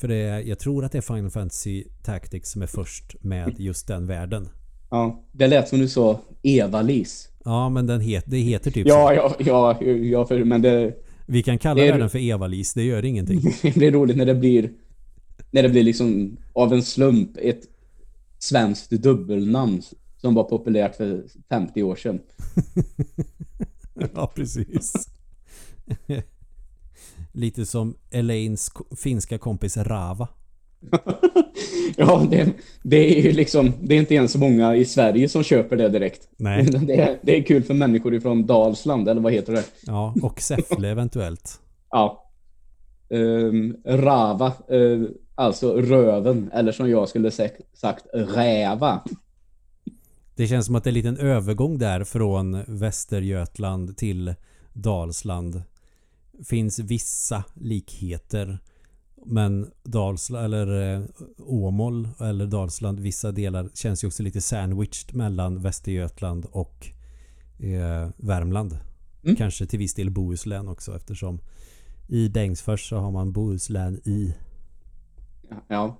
För det är, jag tror att det är Final Fantasy Tactics som är först med just den världen. Ja, det lät som du sa Eva-Lis. Ja, men den het, det heter typ ja, så. Ja, ja, ja, för, men det... Vi kan kalla det den för Eva-Lis, det gör ingenting. det blir roligt när det blir när det blir liksom av en slump ett svenskt dubbelnamn som var populärt för 50 år sedan. ja, precis. Lite som Elaines finska kompis Rava. ja, det, det, är ju liksom, det är inte ens många i Sverige som köper det direkt. Nej. Det är, det är kul för människor ifrån Dalsland, eller vad heter det? Ja, och Säffle eventuellt. ja. Um, rava, uh, alltså röven, eller som jag skulle sagt, räva. Det känns som att det är en liten övergång där från Västergötland till Dalsland. Finns vissa likheter men Dalsland eller eh, Åmål eller Dalsland vissa delar känns ju också lite sandwiched mellan Västergötland och eh, Värmland. Mm. Kanske till viss del Bohuslän också eftersom i Bengtsfors så har man Bohuslän i. Ja.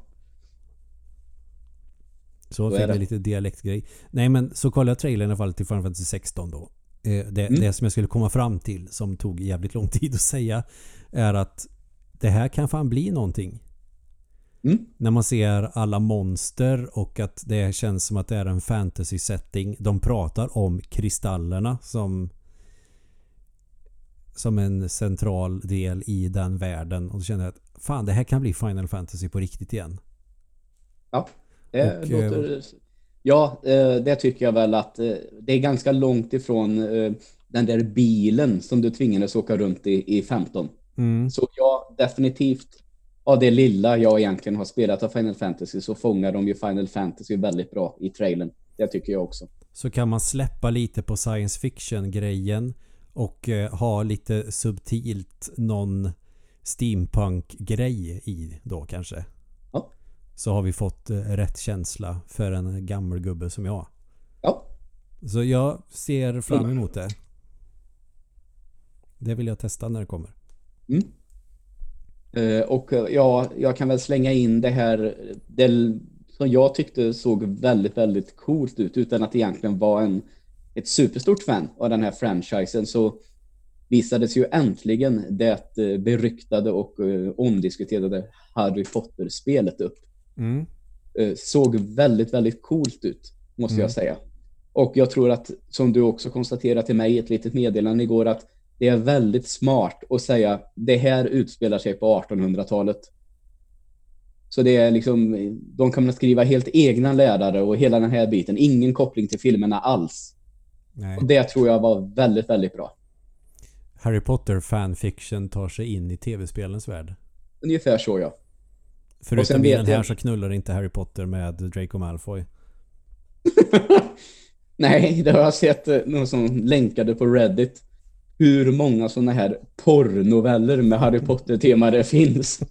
Så Så fick det. vi lite dialektgrej. Nej men så kollade jag trailern i alla fall till Final Fantasy 16 då. Eh, Det, Mm. det som jag skulle komma fram till som tog jävligt lång tid att säga är att det här kan fan bli någonting. Mm. När man ser alla monster och att det känns som att det är en fantasy setting. De pratar om kristallerna som som en central del i den världen och då känner jag att fan det här kan bli Final Fantasy på riktigt igen. Ja. Det Och, låter... Ja, eh, det tycker jag väl att eh, det är ganska långt ifrån eh, den där bilen som du tvingades åka runt i, i 15. Mm. Så ja, definitivt av det lilla jag egentligen har spelat av Final Fantasy så fångar de ju Final Fantasy väldigt bra i trailern. Det tycker jag också. Så kan man släppa lite på science fiction grejen och ha lite subtilt någon steampunk-grej i då kanske. Så har vi fått eh, rätt känsla för en gammal gubbe som jag. Ja, Så jag ser fram emot det. Det vill jag testa när det kommer. Mm. Eh, och eh, ja, jag kan väl slänga in det här det som jag tyckte såg väldigt, väldigt coolt ut utan att egentligen vara en, ett superstort fan av den här franchisen så visades ju äntligen det beryktade och omdiskuterade Harry Potter-spelet upp. Mm. Eh, såg väldigt, väldigt coolt ut, måste Mm. jag säga. Och jag tror att, som du också konstaterade till mig i ett litet meddelande igår, att det är väldigt smart att säga det här utspelar sig på 1800-talet. Så det är liksom, de att skriva helt egna lärare och hela den här biten. Ingen koppling till filmerna alls. Nej. Och det tror jag var väldigt, väldigt bra. Harry Potter fanfiction tar sig in i tv-spelens värld. Ungefär så ja. Förutom i den här jag- så knullar inte Harry Potter med Draco Malfoy. Nej, det har jag sett eh, någon som länkade på Reddit. Hur många sådana här porrnoveller med Harry Potter-tema det finns.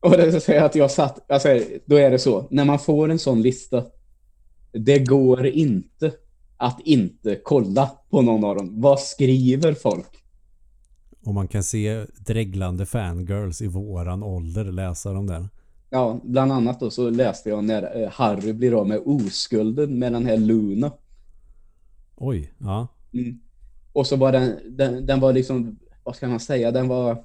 Och det säga att jag satt, alltså, då är det så, när man får en sån lista, det går inte att inte kolla på någon av dem. Vad skriver folk? Och man kan se dreglande fangirls i våran ålder läsa dem där. Ja, bland annat då så läste jag när eh, Harry blir av med oskulden med den här Luna. Oj, ja. Mm. Och så var den, den, den var liksom, vad ska man säga, den var...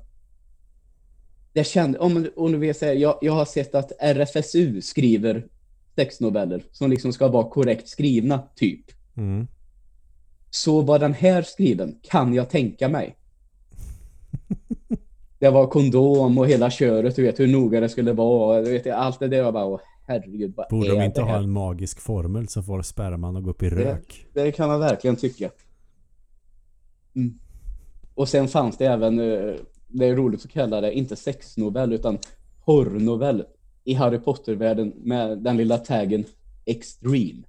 Jag kände, om, om du vill säga, jag, jag har sett att RFSU skriver sexnoveller som liksom ska vara korrekt skrivna, typ. Mm. Så var den här skriven, kan jag tänka mig. Det var kondom och hela köret, du vet hur noga det skulle vara. Du vet, allt det där jag bara, åh, herregud, vad Borde de inte det ha en magisk formel som får sperman att gå upp i rök? Det kan man verkligen tycka. Mm. Och sen fanns det även, eh, det är roligt att kalla det, inte sexnovell utan porrnovell i Harry Potter-världen med den lilla taggen Extreme.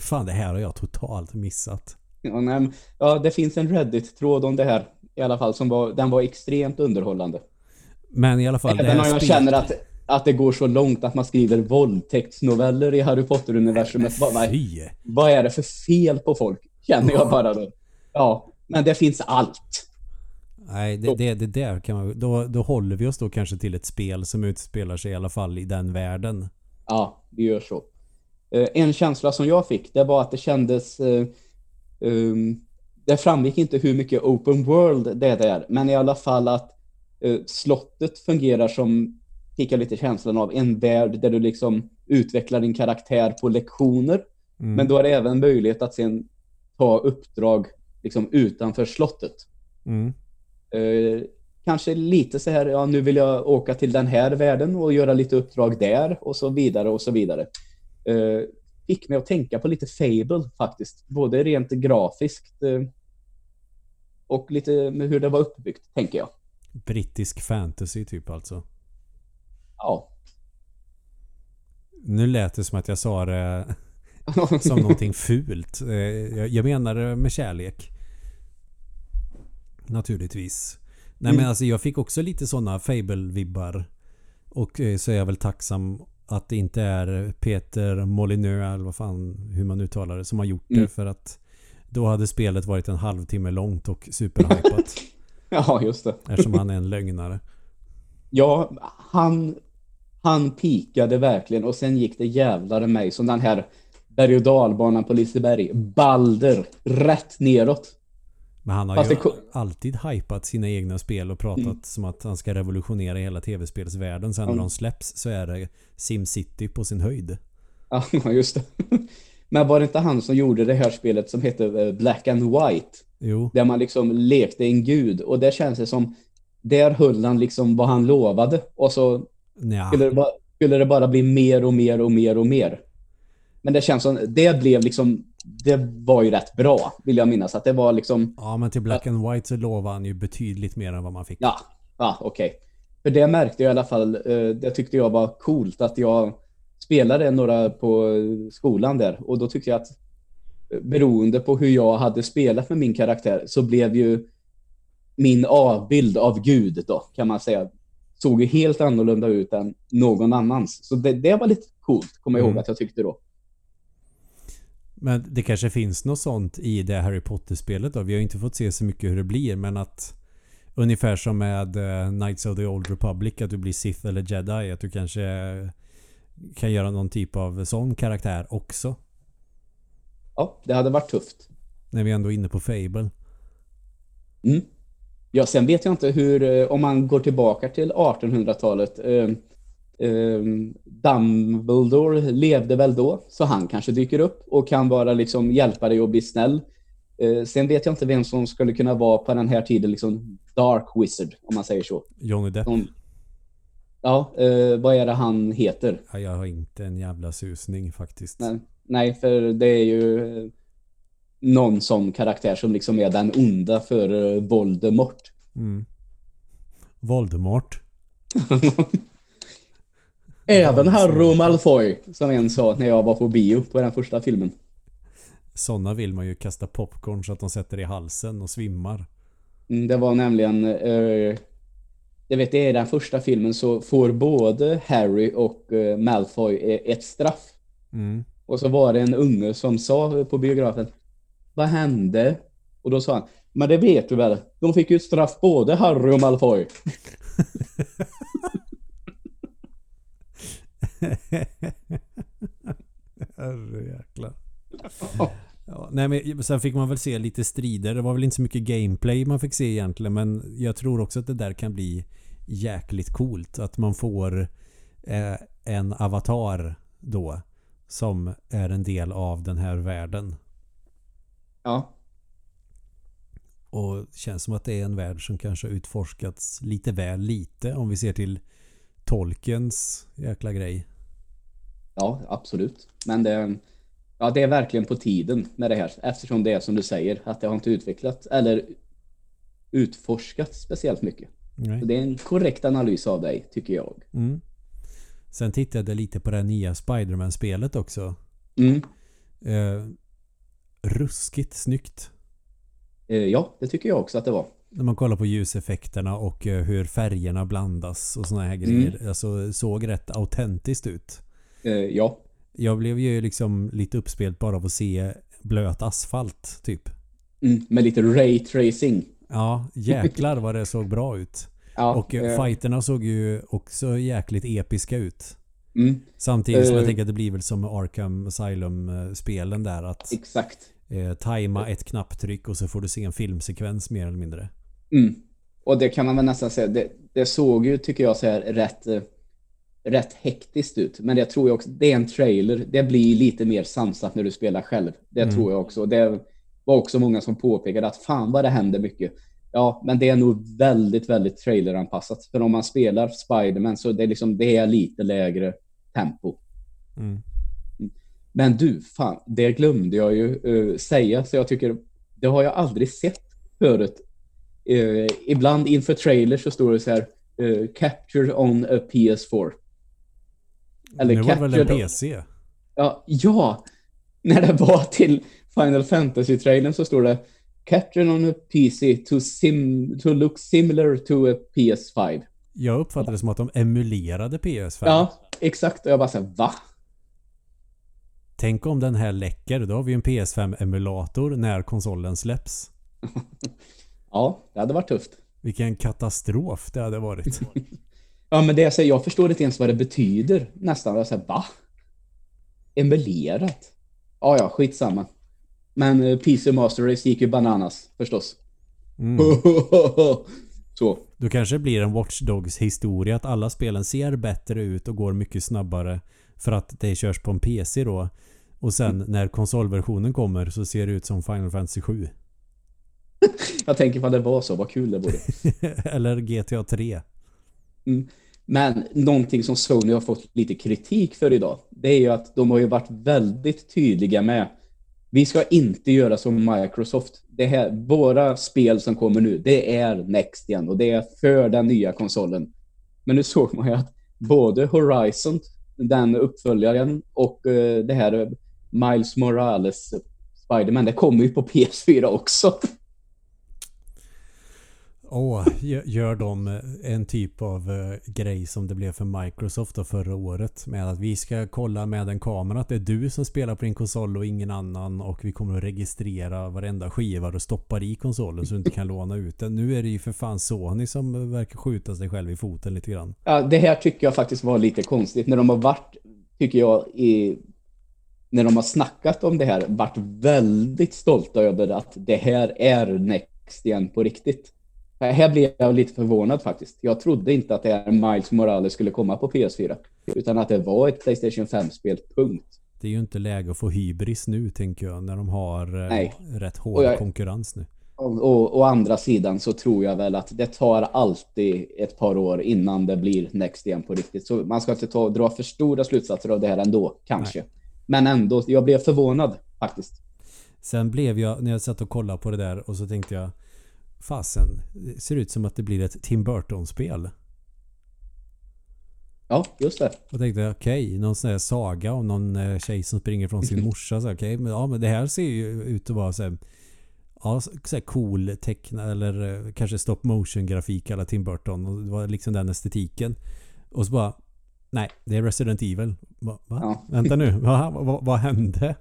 Fan, det här har jag totalt missat. Ja, nej, ja, det finns en Reddit-tråd om det här i alla fall som var, den var extremt underhållande. Men i alla fall, Även om jag känner att, att det går så långt att man skriver våldtäktsnoveller i Harry Potter-universumet. Vad, vad är det för fel på folk? Känner jag bara då. Ja, men det finns allt. Nej, det, det, det där kan man... Då, då håller vi oss då kanske till ett spel som utspelar sig i alla fall i den världen. Ja, vi gör så. Eh, En känsla som jag fick, det var att det kändes... eh, um, det framgick inte hur mycket open world det är, men i alla fall att eh, slottet fungerar som, fick jag lite känslan av, en värld där du liksom utvecklar din karaktär på lektioner. Mm. Men då är det även möjlighet att sen ta uppdrag liksom utanför slottet. Mm. Eh, kanske lite så här, ja nu vill jag åka till den här världen och göra lite uppdrag där och så vidare och så vidare. Eh, fick mig att tänka på lite Fable faktiskt, både rent grafiskt eh, och lite med hur det var uppbyggt, tänker jag. Brittisk fantasy typ alltså. Ja. Nu lät det som att jag sa det som någonting fult. Eh, Jag, menar det med kärlek. Naturligtvis. Nej Mm. men alltså jag fick också lite sådana Fable-vibbar. Och eh, så är jag väl tacksam att det inte är Peter Molineux eller vad fan hur man uttalar det som har gjort Mm. det för att då hade spelet varit en halvtimme långt och superhypat Ja, just det. eftersom han är en lögnare. Ja, han, han pikade verkligen och sen gick det jävlar mig som den här berg och dalbanan på Liseberg. Balder, rätt neråt. Men han har Fast ju det alltid hypat sina egna spel och pratat Mm. som att han ska revolutionera hela tv-spelsvärlden. Sen när Mm. de släpps så är det SimCity på sin höjd. Ja, just det. Men var det inte han som gjorde det här spelet som hette eh, Black and White? Jo, Där man liksom lekte en gud och där känns det som där höll han liksom vad han lovade och så skulle det, bara, skulle det bara bli mer och mer och mer och mer. Men det känns som det blev liksom det var ju rätt bra vill jag minnas att det var liksom Ja, men till Black and White så lovar han ju betydligt mer än vad man fick. ja, ja okej. För det märkte jag i alla fall, eh, det tyckte jag var coolt att jag spelade några på skolan där och då tyckte jag att eh, beroende på hur jag hade spelat med min karaktär så blev ju min avbild av Gud då kan man säga såg ju helt annorlunda ut än någon annans. Så det, det var lite coolt, kommer jag ihåg Mm. att jag tyckte då. Men det kanske finns något sånt i det Harry Potter-spelet då. Vi har ju inte fått se så mycket hur det blir men att Ungefär som med eh, Knights of the Old Republic att du blir Sith eller Jedi. Att du kanske eh, kan göra någon typ av sån karaktär också. Ja, det hade varit tufft. När vi ändå är inne på Fable. Mm. Ja, sen vet jag inte hur, eh, om man går tillbaka till 1800-talet. Eh, eh, Dumbledore levde väl då, så han kanske dyker upp och kan bara liksom hjälpa dig att bli snäll. Eh, sen vet jag inte vem som skulle kunna vara på den här tiden liksom Dark Wizard, om man säger så. Johnny Depp. Som, ja, eh, vad är det han heter? Ja, jag har inte en jävla susning faktiskt. Nej, nej, för det är ju eh, någon sån karaktär som liksom är den onda för Voldemort. Mm. Voldemort. Även Harry Malfoy, som en sa när jag var på bio på den första filmen. Sådana vill man ju kasta popcorn så att de sätter i halsen och svimmar. Mm, Det var nämligen, eh, jag vet är den första filmen så får både Harry och eh, Malfoy eh, ett straff. Mm. Och så var det en unge som sa på biografen, vad hände? Och då sa han, men det vet du väl, de fick ju ett straff både Harry och Malfoy. Herrejäklar. Ja, nej men sen fick man väl se lite strider. Det var väl inte så mycket gameplay man fick se egentligen. Men jag tror också att det där kan bli jäkligt coolt. Att man får eh, en avatar då. Som är en del av den här världen. Ja, Och känns som att det är en värld som kanske utforskats lite väl lite. Om vi ser till Tolkiens jäkla grej. ja absolut. Men det, ja, det är verkligen på tiden med det här. Eftersom det är som du säger, att det har inte utvecklat eller utforskat speciellt mycket. Nej. Så det är en korrekt analys av dig, tycker jag. Mm. Sen tittade jag lite på det nya Spiderman-spelet också. Mm. Eh, ruskigt snyggt. Eh, Ja, det tycker jag också att det var. När man kollar på ljuseffekterna och eh, hur färgerna blandas och såna här grejer. Alltså såg rätt autentiskt ut. Eh, Ja, Jag blev ju liksom lite uppspelt bara av att se blöt asfalt typ. mm. med lite ray tracing. Ja, jäklar vad det såg bra ut. Ja, Och eh, eh, fighterna såg ju också jäkligt episka ut. mm, Samtidigt som jag Eh. tänker att det blir väl som Arkham Asylum-spelen där att exakt. eh, tajma ett knapptryck och så får du se en filmsekvens mer eller mindre. Mm. Och det kan man väl nästan säga, det, det såg ju, tycker jag, så här rätt, eh, rätt hektiskt ut. Men det tror jag också, det är en trailer. Det blir lite mer sansat när du spelar själv. Det Mm. tror jag också. Det var också många som påpekade att fan vad det händer mycket. Ja, men det är nog väldigt, väldigt traileranpassat. För om man spelar Spiderman så det är liksom, det är lite lägre tempo. Mm. Men du, fan, det glömde jag ju eh, säga, så jag tycker det har jag aldrig sett förut. Eh, ibland inför trailers så står det så här eh, Capture on a PS4. Eller nu var det väl en PC? Ja, ja, när det var till Final Fantasy-trailern så står det Capture on a PC to, sim to look similar to a PS5. Jag uppfattade det som att de emulerade PS5. Ja, exakt. Och jag bara såhär, va? Tänk om den här läcker. Då har vi en PS5-emulator när konsolen släpps. Ja, det hade varit tufft. Vilken katastrof det hade varit. Ja, men det jag säger, jag förstår inte ens vad det betyder nästan. Jag säger, va? Emulerat? Ja, ja, skitsamma. Men eh, PC Master Race gick ju bananas, förstås. Mm. Så. Då kanske det blir en Watch Dogs historia att alla spelen ser bättre ut och går mycket snabbare för att det körs på en PC då. Och sen Mm. när konsolversionen kommer så ser det ut som Final Fantasy 7. Jag tänker på det var så, vad kul det vore. Eller GTA 3. Men någonting som Sony har fått lite kritik för idag, det är ju att de har ju varit väldigt tydliga med vi ska inte göra som Microsoft. Det här, våra spel som kommer nu, det är Next igen och det är för den nya konsolen. Men nu såg man ju att både Horizon, den uppföljaren och eh, det här Miles Morales Spider-Man, det kommer ju på PS4 också. Åh, gör de eh, en typ av eh, grej som det blev för Microsoft då förra året med att vi ska kolla med en kamera att det är du som spelar på din konsol och ingen annan och vi kommer att registrera varenda skiva du stoppar i konsolen så du inte kan låna ut den. Nu är det ju för fan Sony som eh, verkar skjuta sig själv i foten lite grann. Ja, det här tycker jag faktiskt var lite konstigt. När de har varit, tycker jag, i, när de har snackat om det här, varit väldigt stolta över att det här är Next igen på riktigt. Här blev jag lite förvånad faktiskt. Jag trodde inte att det här Miles Morales skulle komma på PS4. Utan att det var ett Playstation 5-spel, punkt. Det är ju inte läge att få hybris nu tänker jag när de har eh, Nej. rätt hård jag- konkurrens nu. Och, å andra sidan så tror jag väl att det tar alltid ett par år innan det blir Next igen på riktigt. Så man ska inte ta, dra för stora slutsatser av det här ändå, kanske. Men ändå, jag blev förvånad faktiskt. Sen blev jag, när jag satt och kollade på det där och så tänkte jag Fasen, det ser ut som att det blir ett Tim Burton-spel. Ja, just det. Och tänkte okej, någon sån här saga om någon eh, tjej som springer från sin morsa. Så, okej, men, ja, men det här ser ju ut att vara så här, ja, så här cool teckna eller eh, kanske stop motion grafik alla Tim Burton. Och det var liksom den estetiken. Och så bara Nej, det är Resident Evil. Va? va? Ja. Vänta nu, va? Va? vad hände?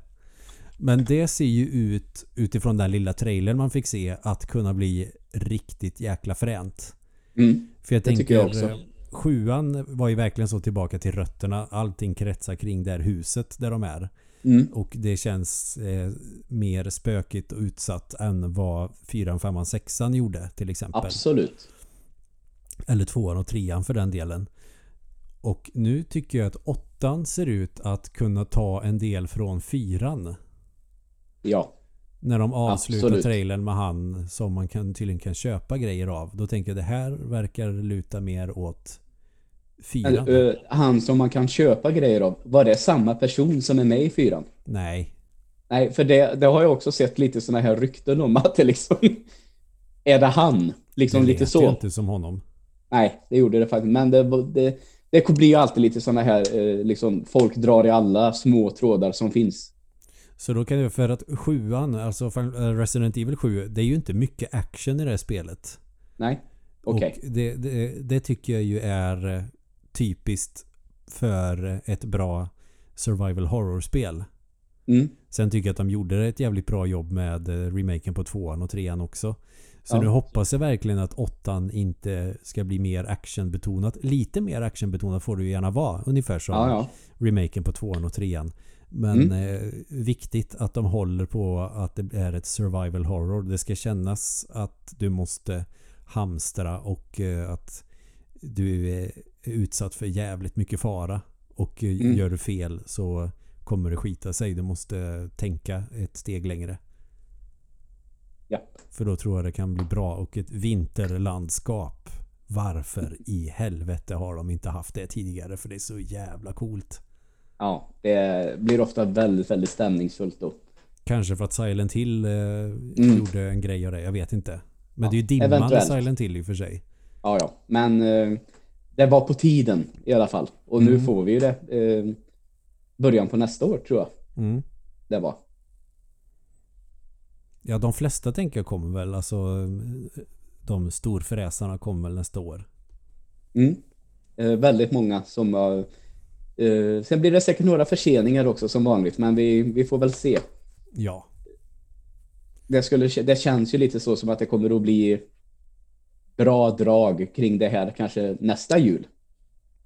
Men det ser ju ut utifrån den lilla trailern man fick se att kunna bli riktigt jäkla fränt. Mm. För jag Det tänker, tycker jag också. sjuan var ju verkligen så tillbaka till rötterna. Allting kretsar kring det här huset där de är. Mm. Och det känns eh, mer spökigt och utsatt än vad fyran, femman, sexan gjorde till exempel. Absolut. Eller tvåan och trean för den delen. Och nu tycker jag att åttan ser ut att kunna ta en del från fyran. Ja. När de avslutar Absolut. trailern med han som man kan, tydligen kan köpa grejer av. Då tänker jag det här verkar luta mer åt fyran. Eh, han som man kan köpa grejer av, var det samma person som är med i fyran? Nej. Nej, för det, det har jag också sett lite såna här rykten om att det liksom... Är det han? Liksom det lite så. ju inte som honom. Nej, det gjorde det faktiskt. Men det, det, det blir ju alltid lite såna här, eh, liksom, folk drar i alla små trådar som finns. Så då kan jag för att sjuan, alltså eh, Resident Evil 7, det är ju inte mycket action i det här spelet. Nej, okej. Och det, det, det tycker jag ju är eh, typiskt för ett bra survival horror-spel. Mm. Sen tycker jag att de gjorde ett jävligt bra jobb med eh, remaken på tvåan och trean också. Så Ja. nu hoppas jag verkligen att åttan inte ska bli mer actionbetonat. Lite mer actionbetonat får det ju gärna vara. Ungefär som Ja, ja. remaken på tvåan och trean. Men Mm. eh, viktigt att de håller på att det är ett survival horror. Det ska kännas att du måste hamstra och eh, att du är utsatt för jävligt mycket fara. Och eh, Mm. gör du fel så kommer det skita sig. Du måste tänka ett steg längre. Ja. För då tror jag det kan bli bra. Och ett vinterlandskap. Varför i helvete har de inte haft det tidigare? För det är så jävla coolt. Ja, det blir ofta väldigt, väldigt stämningsfullt då. Kanske för att Silent Hill eh, Mm. gjorde en grej av det. Jag vet inte. Men Ja, det är ju dimman eventuellt. Silent Hill i och för sig. Ja, ja. Men eh, det var på tiden i alla fall. Och nu Mm. får vi ju det. Eh, början på nästa år tror jag Mm. det var. Ja, de flesta tänker jag kommer väl. Alltså de storfräsarna kommer väl nästa år. Mm. Eh, väldigt många som har... Eh, sen blir det säkert några förseningar också som vanligt, men vi, vi får väl se. Ja. Det, skulle, det känns ju lite så som att det kommer att bli bra drag kring det här kanske nästa jul.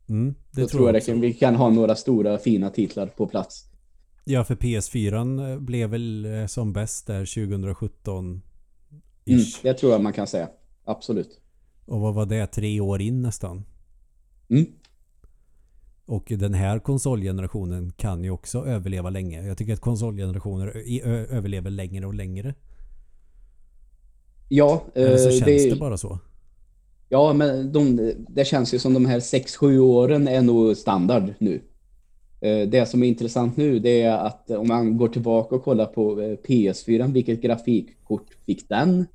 Mm, det Då tror jag jag kan, vi kan ha några stora fina titlar på plats. Ja, för PS4 blev väl eh, som bäst där 2017 Mm, det tror jag man kan säga. Absolut. Och vad var det? Tre år in nästan. Mm. Och den här konsolgenerationen kan ju också överleva länge. Jag tycker att konsolgenerationer överlever längre och längre. Ja, Eller så eh, känns det, det bara så. ja men de, det känns ju som de här 6-7 åren är nog standard nu. Eh, Det som är intressant nu det är att om man går tillbaka och kollar på eh, PS4, vilket grafikkort fick den?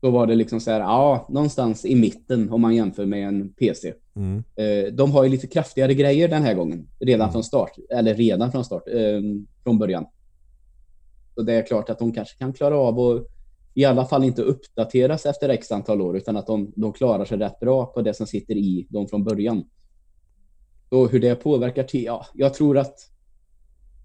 Då var det liksom så här, ja, någonstans i mitten om man jämför med en PC. Mm. Eh, De har ju lite kraftigare grejer den här gången, redan Mm. från start. Eller redan från start, eh, från början. Så det är klart att de kanske kan klara av att i alla fall inte uppdateras efter x antal år, utan att de, de klarar sig rätt bra på det som sitter i dem från början. Så hur det påverkar till, ja, jag tror att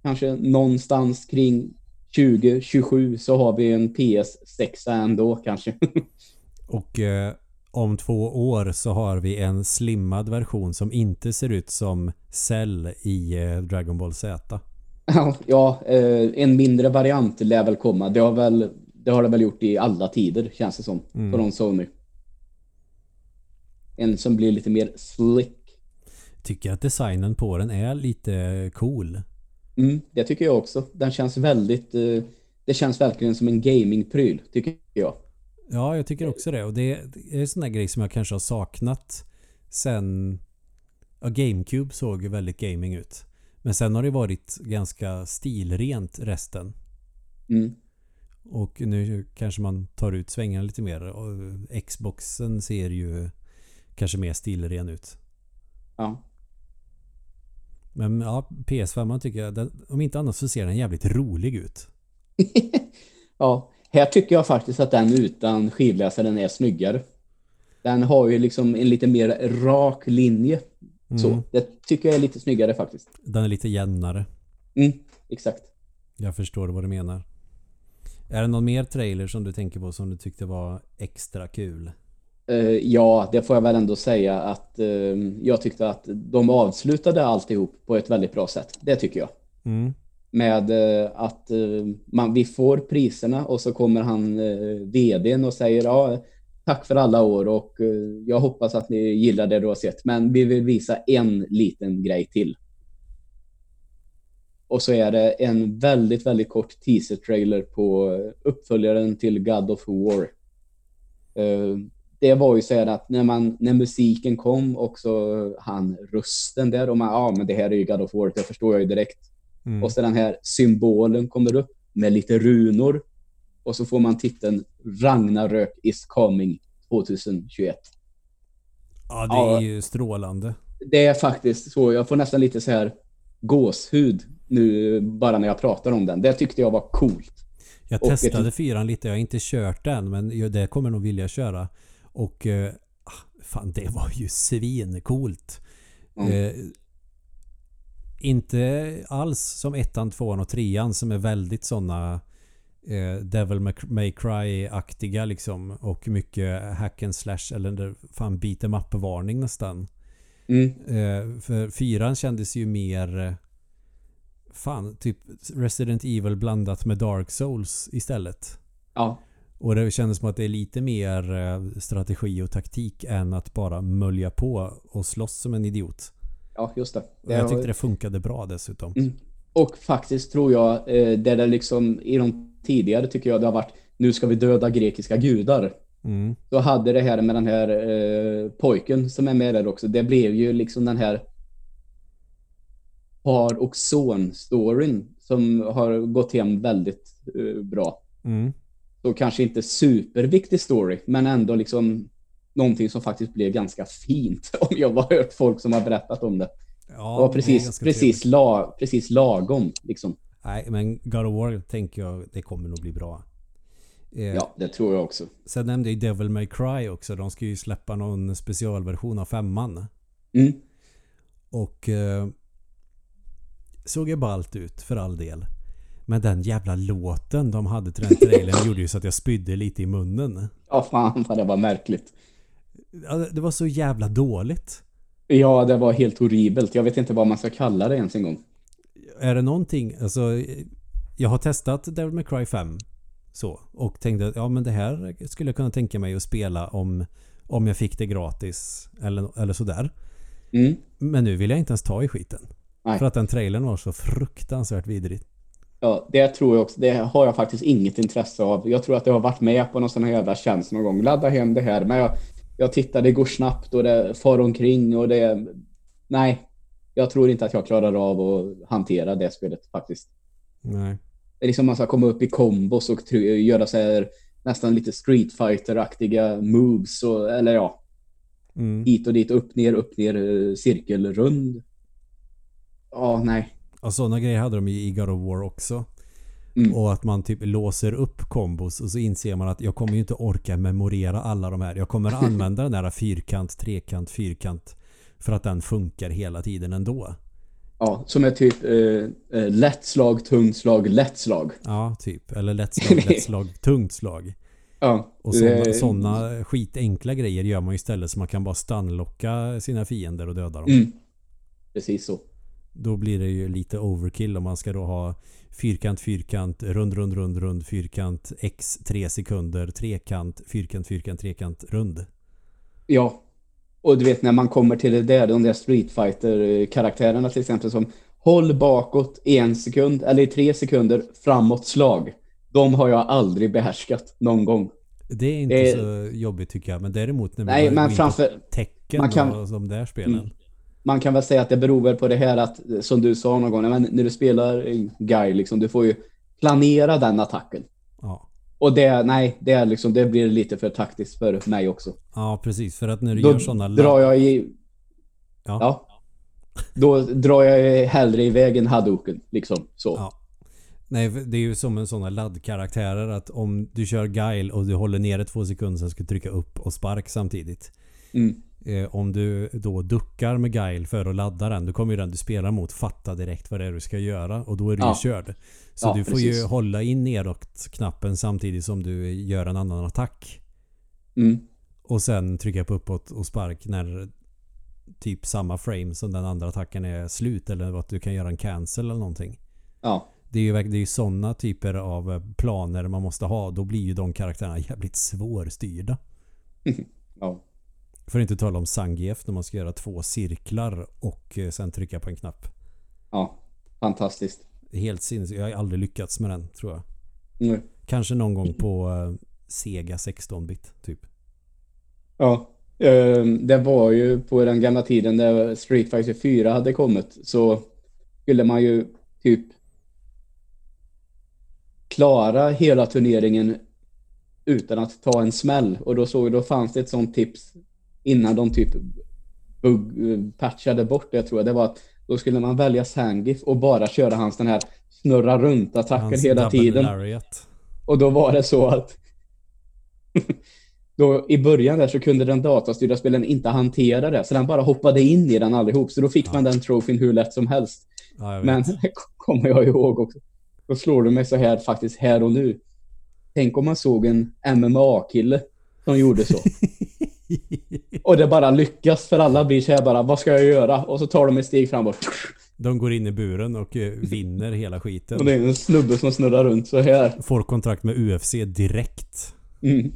kanske någonstans kring 2027 så har vi en PS6 ändå kanske. Och eh, om två år så har vi en slimmad version som inte ser ut som Cell i eh, Dragon Ball Z. Ja, ja eh, en mindre variant lär väl komma. Det har, väl, det har det väl gjort i alla tider, känns det som, Mm. från Sony. En som blir lite mer slick. Tycker att designen på den är lite cool. Mm, det tycker jag också. Den känns väldigt... Eh, det känns verkligen som en gamingpryl, tycker jag. Ja, jag tycker också det. Och det är en sån där grej som jag kanske har saknat sen... Ja, GameCube såg ju väldigt gaming ut. Men sen har det varit ganska stilrent resten. Mm. Och nu kanske man tar ut svängarna lite mer. Och Xboxen ser ju kanske mer stilren ut. Ja. Men ja, PS5 man tycker jag, den, om inte annat så ser den jävligt rolig ut. ja, här tycker jag faktiskt att den utan skivläsaren är snyggare. Den har ju liksom en lite mer rak linje. Så, Mm. det tycker jag är lite snyggare faktiskt. Den är lite jämnare. Mm, exakt. Jag förstår vad du menar. Är det någon mer trailer som du tänker på som du tyckte var extra kul? Eh, ja, det får jag väl ändå säga att eh, jag tyckte att de avslutade alltihop på ett väldigt bra sätt. Det tycker jag. Mm. Med eh, att eh, man, vi får priserna och så kommer han, eh, vdn och säger ja, tack för alla år och eh, jag hoppas att ni gillar det du har sett. Men vi vill visa en liten grej till. Och så är det en väldigt, väldigt kort teaser-trailer på uppföljaren till God of War. Eh, det var ju så här att när, man, när musiken kom och så han rösten där och man, ja men det här är ju God of War, det förstår jag ju direkt. Mm. Och så den här symbolen kommer upp med lite runor. Och så får man titeln Ragnarök is coming 2021. Ja, det Ja. är ju strålande. Det är faktiskt så, jag får nästan lite så här gåshud nu bara när jag pratar om den. Det tyckte jag var coolt. Jag Och testade fyran lite. Jag har inte kört den men det kommer nog vilja köra. Och eh, ah, fan det var ju svincoolt. Mm. Eh, inte alls som ettan, tvåan och trean som är väldigt sådana eh, Devil May- Cry-aktiga liksom. Och mycket hack and slash eller fan beat em up-varning nästan. Mm. Eh, för fyran kändes ju mer Fan, typ Resident Evil blandat med Dark Souls istället. Ja, Och det kändes som att det är lite mer eh, strategi och taktik än att bara mölja på och slåss som en idiot. Ja just det. Jag tyckte det funkade bra dessutom. Mm. Och faktiskt tror jag, eh, där det liksom i de tidigare tycker jag det har varit nu ska vi döda grekiska gudar. Mm. Så hade det här med den här eh, pojken som är med där också. Det blev ju liksom den här far och son-storyn som har gått hem väldigt eh, bra. Mm. Så kanske inte superviktig story, men ändå liksom någonting som faktiskt blev ganska fint om jag har hört folk som har berättat om det. Ja, det var det precis, ganska precis, la, precis lagom liksom. Nej, men God of War tänker jag det kommer nog bli bra. Eh, Ja, det tror jag också. Sen nämnde jag Devil May Cry också. De ska ju släppa någon specialversion av femman. Mm. Och eh, såg ju ballt ut för all del. Men den jävla låten de hade till den trailern gjorde ju så att jag spydde lite i munnen. Ja, fan vad det var märkligt. Det var så jävla dåligt. Ja, det var helt horribelt. Jag vet inte vad man ska kalla det ens en gång. Är det någonting, alltså jag har testat Devil May Cry 5 så och tänkte att ja men det här skulle jag kunna tänka mig att spela om om jag fick det gratis eller, eller sådär. Mm. Men nu vill jag inte ens ta i skiten. Nej. För att den trailern var så fruktansvärt vidrig. Ja, det tror jag också. Det har jag faktiskt inget intresse av. Jag tror att jag har varit med på någon sån här jävla tjänst någon gång. Ladda hem det här. Men jag, jag tittar, det går snabbt och det far omkring och det... Nej, jag tror inte att jag klarar av att hantera det spelet faktiskt. Nej. Det är liksom man ska komma upp i kombos och göra så här nästan lite Street Fighter-aktiga moves. Och, eller ja, Mm. hit och dit, upp, ner, upp, ner, eh, cirkel, rund. Ja, nej. Och sådana grejer hade de i God of War också. Mm. Och att man typ låser upp kombos och så inser man att jag kommer ju inte orka memorera alla de här. Jag kommer att använda den där fyrkant, trekant, fyrkant. För att den funkar hela tiden ändå. Ja, som är typ eh, eh, lätt slag, tungt slag, lätt slag. Ja, typ. Eller lätt slag, lätt slag, tungt slag. Ja, Och sådana skitenkla grejer gör man ju istället så man kan bara stunlocka sina fiender och döda dem. Mm. Precis så. Då blir det ju lite overkill om man ska då ha fyrkant, fyrkant, rund, rund, rund, rund, fyrkant, x, tre sekunder, trekant, fyrkant, fyrkant, trekant, rund. Ja. Och du vet när man kommer till det där, de där Street Fighter-karaktärerna till exempel som håll bakåt en sekund eller i tre sekunder framåt slag. De har jag aldrig behärskat någon gång. Det är inte Det- så jobbigt tycker jag. Men däremot när vi Nej, men framför... tecken man kan- och de där spelen. Mm. Man kan väl säga att det beror väl på det här att, som du sa någon gång, men när du spelar guy, liksom, du får ju planera den attacken. Ja. Och det, nej, det, är liksom, det blir lite för taktiskt för mig också. ja, precis. För att när du Då gör sådana drar jag i... Ja. Ja. Då drar jag hellre iväg en Hadouken, liksom. Så. Ja. Nej, det är ju som en sån laddkaraktärer att om du kör guile och du håller nere två sekunder så ska du trycka upp och spark samtidigt. Mm. Eh, om du då duckar med guile för att ladda den, då kommer ju den du spelar mot fatta direkt vad det är du ska göra och då är du Ja. ju körd. Så Ja, du får ju precis. hålla in neråt-knappen samtidigt som du gör en annan attack. Mm. Och sen trycka på uppåt och spark när typ samma frame som den andra attacken är slut eller att du kan göra en cancel eller någonting. Ja. Det är ju verk- det är ju sådana typer av eh, planer man måste ha. Då blir ju de karaktärerna jävligt svårstyrda. ja. För att inte tala om Zangief när man ska göra två cirklar och eh, sen trycka på en knapp. Ja. Fantastiskt. Helt sinnes. Jag har aldrig lyckats med den tror jag. Mm. Kanske någon gång på eh, Sega 16-bit typ. Ja. Ehm, Det var ju på den gamla tiden när Street Fighter 4 hade kommit så skulle man ju typ klara hela turneringen utan att ta en smäll. Och då såg då fanns det ett sånt tips innan de typ bug, patchade bort det tror jag. Det var att då skulle man välja Sangif och bara köra hans den här snurra runt attacken Hans hela tiden. Lariat. Och då var det så att då i början där så kunde den datastyrda spelen inte hantera det. Så den bara hoppade in i den allihop. Så då fick Ja. man den trofén hur lätt som helst. Ja. Men kommer jag ihåg också. Då slår du mig så här faktiskt här och nu. Tänk om man såg en MMA-kille som gjorde så. Och det bara lyckas för alla blir så här bara, vad ska jag göra? Och så tar de ett steg framåt. De går in i buren och eh, vinner hela skiten. Och det är en snubbe som snurrar runt så här. Får kontrakt med UFC direkt. Mm.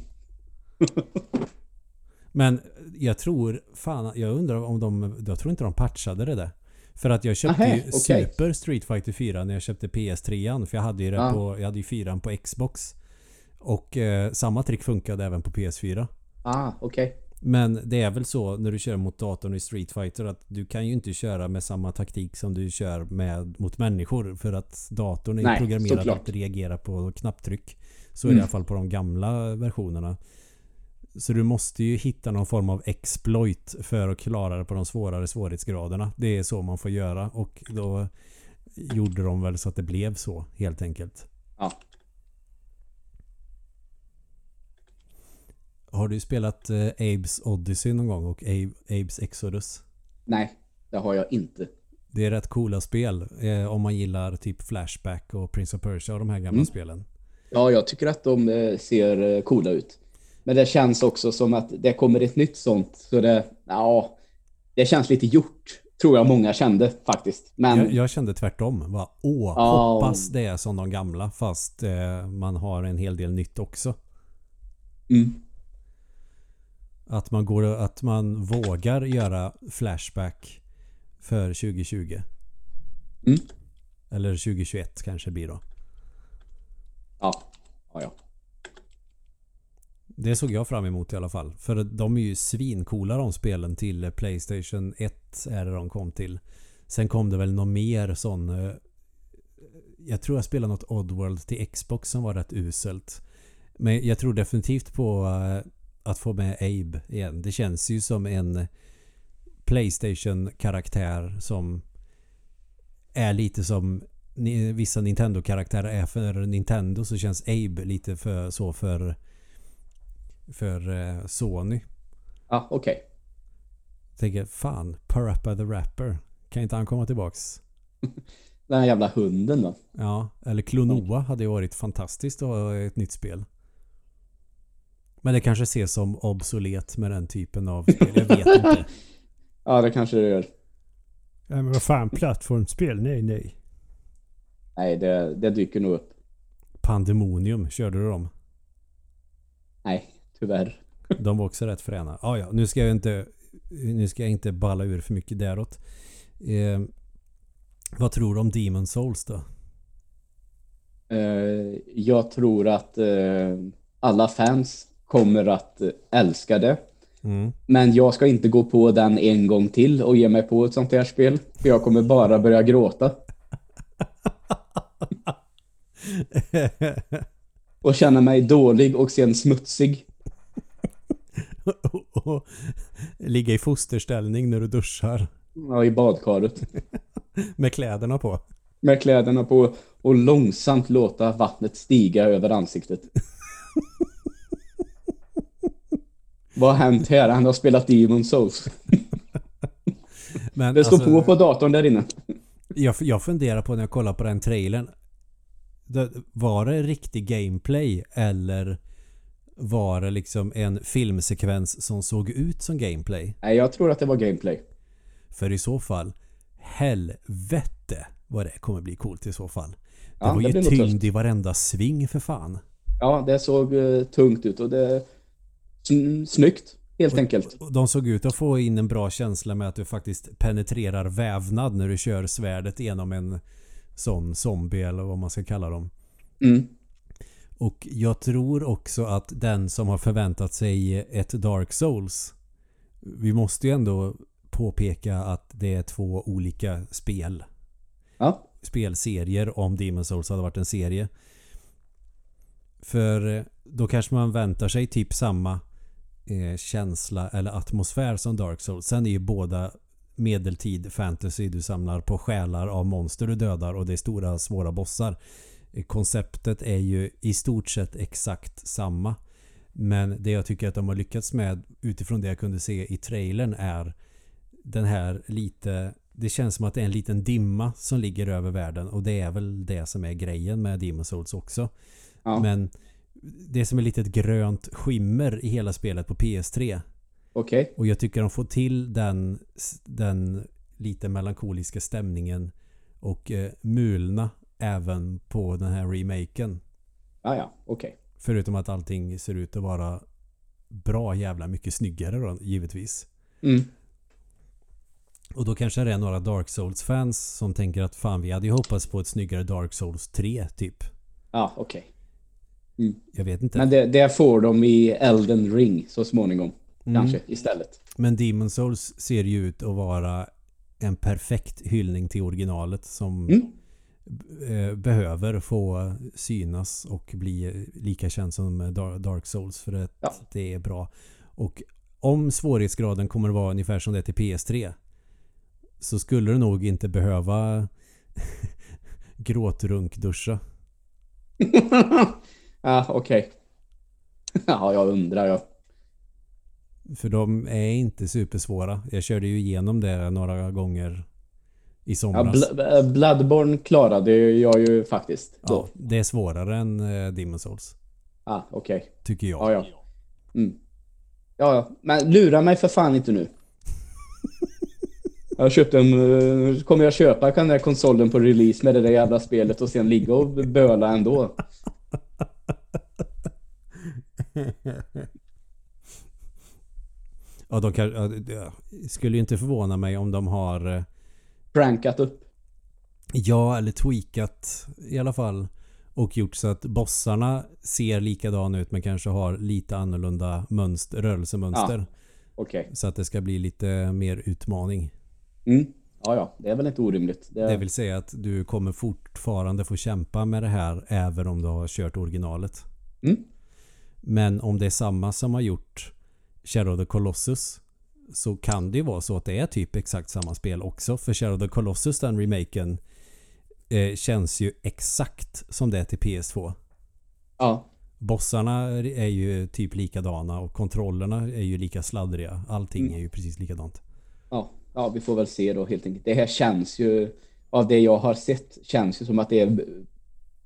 Men jag tror, fan, jag undrar om de, jag tror inte de patchade det där. För att jag köpte Nähä, ju okej. Super Street Fighter 4 när jag köpte PS3an. För jag hade ju det Ja. på, jag hade ju 4 på Xbox. Och eh, samma trick funkade även på PS4. Ah, okej. Men det är väl så när du kör mot datorn i Street Fighter att du kan ju inte köra med samma taktik som du kör med mot människor. För att datorn är Nej, programmerad såklart. att reagera på knapptryck. Så är Mm. det i alla fall på de gamla versionerna. Så du måste ju hitta någon form av exploit för att klara det på de svårare svårighetsgraderna. Det är så man får göra och då gjorde de väl så att det blev så helt enkelt. Ja. Har du spelat eh, Abes Odyssey någon gång och Abe, Abes Exodus? Nej, det har jag inte. Det är rätt coola spel eh, om man gillar typ Flashback och Prince of Persia och de här gamla Mm. spelen. Ja, jag tycker att de eh, ser eh, coola ut. Men det känns också som att det kommer ett nytt sånt. Så det, ja, det känns lite gjort. Tror jag många kände faktiskt. Men Jag, jag kände tvärtom. Va? Åh, Ja. hoppas det är som de gamla fast eh, man har en hel del nytt också. mm, Att man, går, att man vågar göra Flashback för 2020. Mm. Eller 2021 kanske blir då. ja, ja, ja. Det såg jag fram emot i alla fall. För de är ju svincoola de spelen till Playstation 1 är det de kom till. Sen kom det väl något mer sån... eh, Jag tror jag spelade något Oddworld till Xbox som var rätt uselt. Men jag tror definitivt på eh, att få med Abe igen. Det känns ju som en Playstation-karaktär som är lite som vissa Nintendo-karaktärer är för Nintendo så känns Abe lite för så för för eh, Sony. Ja, okej. Tänker fan, Parappa the Rapper. Kan inte han komma tillbaks? Den här jävla hunden då. Ja, eller Klonoa hade ju varit fantastiskt att ha ett nytt spel. Men det kanske ses som obsolet med den typen av spel. Jag vet inte. Ja, det kanske det gör. Ja, men vad fan, plattformsspel? Nej, nej. Nej, det, det dyker nog upp. Pandemonium, körde du dem? Nej, tyvärr. De var också rätt fräna. Ah, ja, nu ska jag inte nu ska jag inte balla ur för mycket däråt. Eh, vad tror du om Demon Souls då? Eh, jag tror att eh, alla fans kommer att eh, älska det. Mm. Men jag ska inte gå på den en gång till och ge mig på ett sånt här spel. För jag kommer bara börja gråta. Och känna mig dålig och sen smutsig. och ligga i fosterställning när du duschar Ja, i badkaret. med kläderna på. Med kläderna på och långsamt låta vattnet stiga över ansiktet. Vad har hänt här? Han har spelat Demon Souls. Men Det står alltså, på på datorn där inne. Jag, jag funderar på när jag kollar på den trailern. Var det riktig gameplay eller var det liksom en filmsekvens som såg ut som gameplay? Nej, jag tror att det var gameplay. För i så fall, helvete vad det kommer bli coolt i så fall. Det Ja, var ju tyngd i varenda sving för fan. Ja, det såg eh, tungt ut och det... Sn- snyggt, helt enkelt. Och De såg ut att få in en bra känsla med att du faktiskt penetrerar vävnad när du kör svärdet genom en sån zombie eller vad man ska kalla dem. Mm. Och jag tror också att den som har förväntat sig ett Dark Souls Vi måste ju ändå påpeka att det är två olika spel. Ja, Spelserier om Demon Souls hade varit en serie. För eh, då kanske man väntar sig typ samma eh, känsla eller atmosfär som Dark Souls. Sen är ju båda medeltid fantasy. Du samlar på själar av monster du dödar och det är stora svåra bossar. Eh, Konceptet är ju i stort sett exakt samma. Men det jag tycker att de har lyckats med utifrån det jag kunde se i trailern är den här lite det känns som att det är en liten dimma som ligger över världen och det är väl det som är grejen med Demon Souls också. ja. Men det är som ett litet grönt skimmer i hela spelet på PS3. okej. Och jag tycker de får till den, den lite melankoliska stämningen och eh, mulna även på den här remaken. Ja, ja, okej. Förutom att allting ser ut att vara bra jävla mycket snyggare då, givetvis. Mm. Och då kanske det är några Dark Souls-fans som tänker att fan vi hade ju hoppats på ett snyggare Dark Souls 3 typ. Ja, okej. Jag vet inte. Men det, det får de i Elden Ring så småningom. Mm. Kanske istället. Men Demon Souls ser ju ut att vara en perfekt hyllning till originalet som Mm. eh, behöver få synas och bli lika känd som Dar- Dark Souls för att Ja. det är bra. Och om svårighetsgraden kommer att vara ungefär som det är till PS3 så skulle du nog inte behöva gråtrunkduscha. ja, okej. Ja, jag undrar jag. För de är inte supersvåra. Jag körde ju igenom det några gånger i Ja, somras. Bl- äh, Bloodborne klarade jag ju faktiskt. Ja, Då. det är svårare än eh, Souls. Ah, okej. Tycker jag. Ja, ja. Mm. Ja, ja. Men lura mig för fan inte nu. Jag köpte en... eh, kommer jag köpa den där konsolen på release med det där jävla spelet och sen ligga och böla ändå. Ja, de kan, ja, det skulle ju inte förvåna mig om de har eh, Prankat upp. Ja, eller tweakat i alla fall. Och gjort så att bossarna ser likadana ut men kanske har lite annorlunda mönster, rörelsemönster. Okej. Så att det ska bli lite mer utmaning. Mm. Ja, ja. Det är väl inte orimligt. Det... Det vill säga att du kommer fortfarande få kämpa med det här även om du har kört originalet. Mm. Men om det är samma som har gjort Shadow of the Colossus så kan det ju vara så att det är typ exakt samma spel också. För Shadow of the Colossus, den remaken, eh, känns ju exakt som det är till PS2. Ja. Bossarna är ju typ likadana och kontrollerna är ju lika sladdriga. Allting Mm. är ju precis likadant. Ja. ja, vi får väl se då helt enkelt. Det här känns ju... Av det jag har sett känns ju som att det är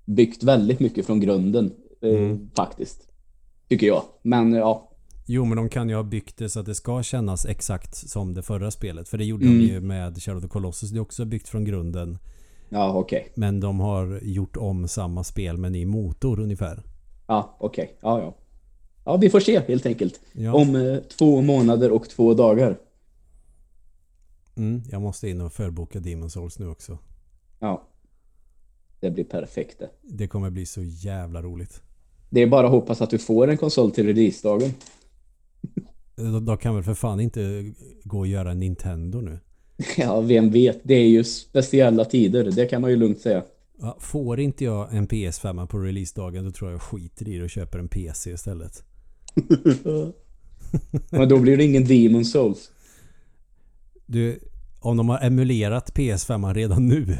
byggt väldigt mycket från grunden. eh, Mm. Faktiskt. Tycker jag. Men ja. Jo, men de kan ju ha byggt det så att det ska kännas exakt som det förra spelet. För det gjorde Mm. de ju med Shadow of the Colossus. Det är också byggt från grunden. Ja, okej. Men de har gjort om samma spel med ny motor ungefär. Ja, okej. Ja, ja. Ja, vi får se helt enkelt. Ja. Om eh, två månader och två dagar. Mm, jag måste in och förboka Demon Souls nu också. Ja. Det blir perfekt det. Det kommer bli så jävla roligt. Det är bara att hoppas att du får en konsol till releasedagen. De, de kan väl för fan inte gå och göra Nintendo nu. Ja, vem vet. Det är ju speciella tider. Det kan man ju lugnt säga. Ja, får inte jag en PS5 på releasedagen då tror jag jag skiter i det och köper en PC istället. Men då blir det ingen Demon Souls. Du, om de har emulerat PS5 redan nu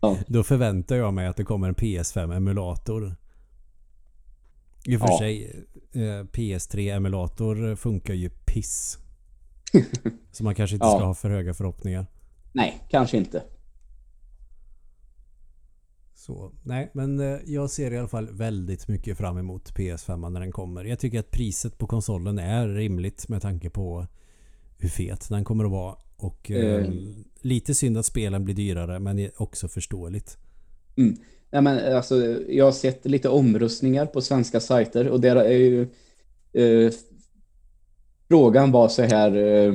Ja. då förväntar jag mig att det kommer en PS5-emulator. I och för Ja. sig, eh, PS3-emulator funkar ju piss. Så man kanske inte Ja. ska ha för höga förhoppningar. Nej, kanske inte. Så, nej, men eh, jag ser i alla fall väldigt mycket fram emot PS5 när den kommer. Jag tycker att priset på konsolen är rimligt med tanke på hur fet den kommer att vara. Och Eh. lite synd att spelen blir dyrare men är också förståeligt. Nej, men alltså, jag har sett lite omröstningar på svenska sajter och där är ju eh, frågan var så här eh,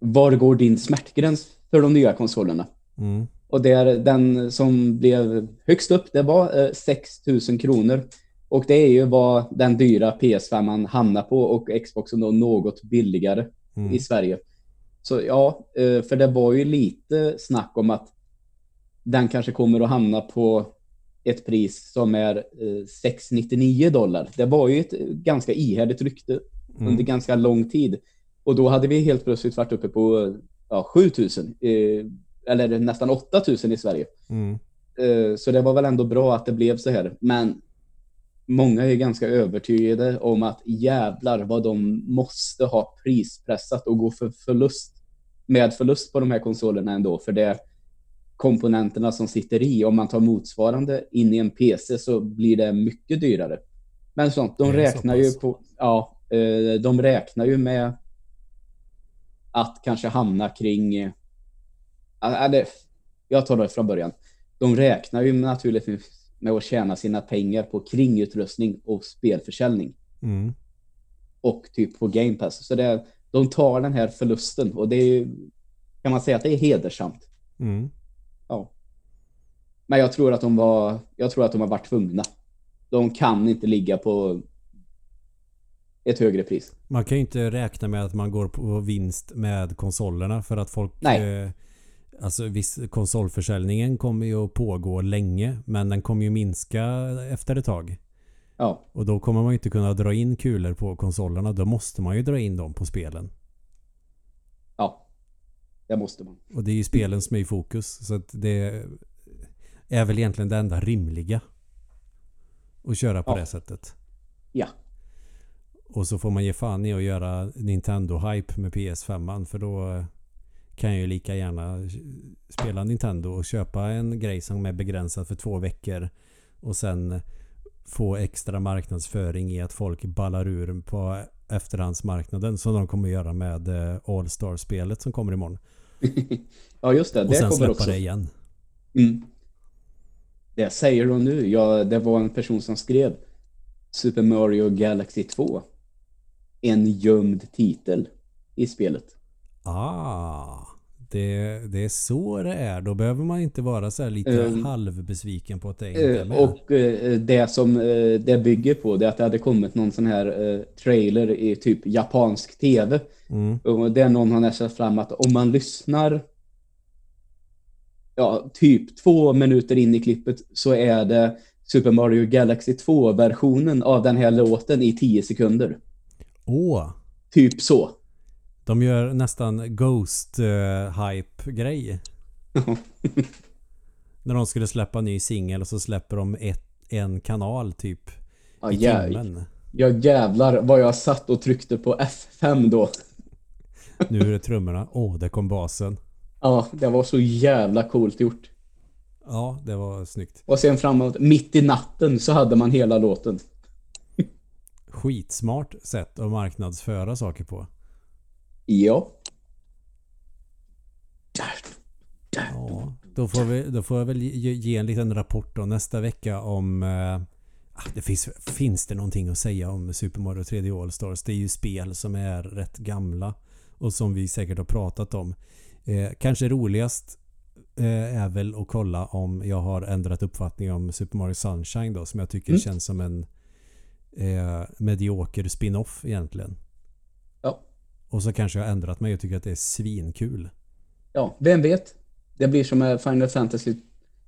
var går din smärtgräns för de nya konsolerna? Mm. Och där den som blev högst upp det var eh, 6 000 kronor. Och det är ju vad den dyra PS5 hamnar på och Xboxen då något billigare Mm. i Sverige. Så ja, eh, för det var ju lite snack om att den kanske kommer att hamna på ett pris som är eh, 699 dollar. Det var ju ett eh, ganska ihärdigt rykte under Mm. ganska lång tid. Och då hade vi helt plötsligt varit uppe på eh, ja, 7000 eh, eller nästan 8000 i Sverige. Mm. Eh, Så det var väl ändå bra att det blev så här. Men många är ganska övertygade om att jävlar vad de måste ha prispressat och gå för förlust med förlust på de här konsolerna ändå. För det komponenterna som sitter i. Om man tar motsvarande in i en PC så blir det mycket dyrare. Men sånt, de är så räknar ju på, ja, eh, de räknar ju med att kanske hamna kring, eh, eller, jag tar det från början. De räknar ju naturligtvis med att tjäna sina pengar på kringutrustning och spelförsäljning Mm. och typ på Game Pass. Så det, de tar den här förlusten och det är ju, kan man säga att det är hedersamt. Mm. Men jag tror att de var, jag tror att de har varit tvungna. De kan inte ligga på ett högre pris. Man kan ju inte räkna med att man går på vinst med konsolerna för att folk... Nej. Eh, alltså viss, konsolförsäljningen kommer ju att pågå länge men den kommer ju minska efter ett tag. Ja, Och då kommer man ju inte kunna dra in kulor på konsolerna. Då måste man ju dra in dem på spelen. ja. Det måste man. Och det är ju spelen som är i fokus. Så att det är väl egentligen det enda rimliga. Att köra på Ja. det sättet. Ja. Och så får man ge fan i att göra Nintendo-hype med PS5 för då kan jag ju lika gärna spela Nintendo och köpa en grej som är begränsad för två veckor och sen få extra marknadsföring i att folk ballar ur på efterhandsmarknaden som de kommer göra med eh, All-Star-spelet som kommer imorgon. ja, just det. Och det sen släppa också. det igen. Mm. Det säger de nu. Ja, det var en person som skrev Super Mario Galaxy 2. En gömd titel i spelet. Ah, det, det är så det är. Då behöver man inte vara så här lite Um, halvbesviken på att det inte är Eh, med. och eh, det som eh, det bygger på det är att det hade kommit någon sån här eh, trailer i typ japansk tv. Mm. Och det är någon har nästan fram att om man lyssnar ja, typ två minuter in i klippet så är det Super Mario Galaxy 2-versionen av den här låten i 10 sekunder. Åh, Typ så. de gör nästan Ghost-hype-grej. När de skulle släppa en ny singel och så släpper de ett, en kanal typ Ja, i timmen. jag jävlar vad jag satt och tryckte på F5 då. Nu är det trummorna. Åh, där kom basen. Ja, det var så jävla coolt gjort. Ja, det var snyggt. Och sen framåt, mitt i natten så hade man hela låten. Skitsmart sätt att marknadsföra saker på. Ja. Ja, då får, vi, då får jag väl ge, en liten rapport då nästa vecka om... Eh, ah, det finns, finns det någonting att säga om Super Mario 3D All-Stars? Det är ju spel som är rätt gamla och som vi säkert har pratat om. Eh, kanske roligast eh, är väl att kolla om jag har ändrat uppfattning om Super Mario Sunshine då som jag tycker Mm. känns som en eh, medioker spin-off egentligen. Ja. Och så kanske jag har ändrat mig och tycker att det är svinkul. Ja, vem vet? Det blir som med Final Fantasy.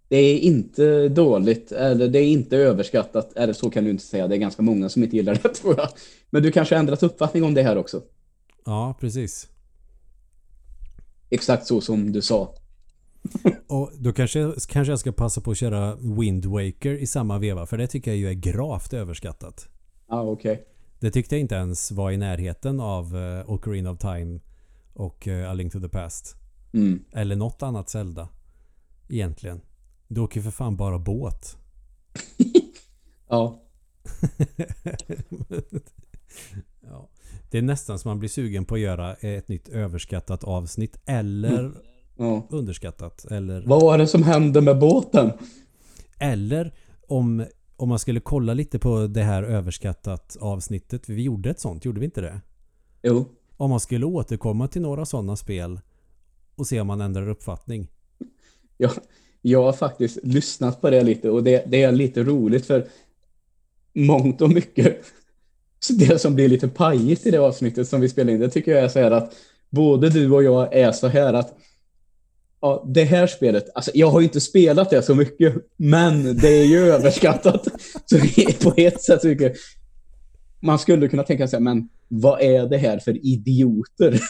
Det är inte dåligt, eller det är inte överskattat. Eller så kan du inte säga. Det är ganska många som inte gillar det tror jag. Men du kanske har ändrat uppfattning om det här också. Ja, precis. Exakt så som du sa. Och då kanske, kanske jag ska passa på att köra Wind Waker i samma veva för det tycker jag ju är gravt överskattat. Ja, okej. Det tyckte jag inte ens var i närheten av uh, Ocarina of Time och uh, A Link to the Past. Mm. Eller något annat Zelda. Egentligen. Du åker för fan bara båt. Ja. ja. Det är nästan som man blir sugen på att göra ett nytt överskattat avsnitt eller ja. underskattat. Eller, Vad var det som hände med båten? eller om, om man skulle kolla lite på det här överskattat avsnittet. Vi gjorde ett sånt, gjorde vi inte det? Jo. Om man skulle återkomma till några sådana spel och se om man ändrar uppfattning. Jag, jag har faktiskt lyssnat på det lite och det, det är lite roligt för mångt och mycket så det som blir lite pajigt i det avsnittet som vi spelar in, det tycker jag är så här att både du och jag är så här att ja, det här spelet, alltså jag har ju inte spelat det så mycket, men det är ju överskattat. Så på ett sätt tycker jag, man skulle kunna tänka sig, men vad är det här för idioter?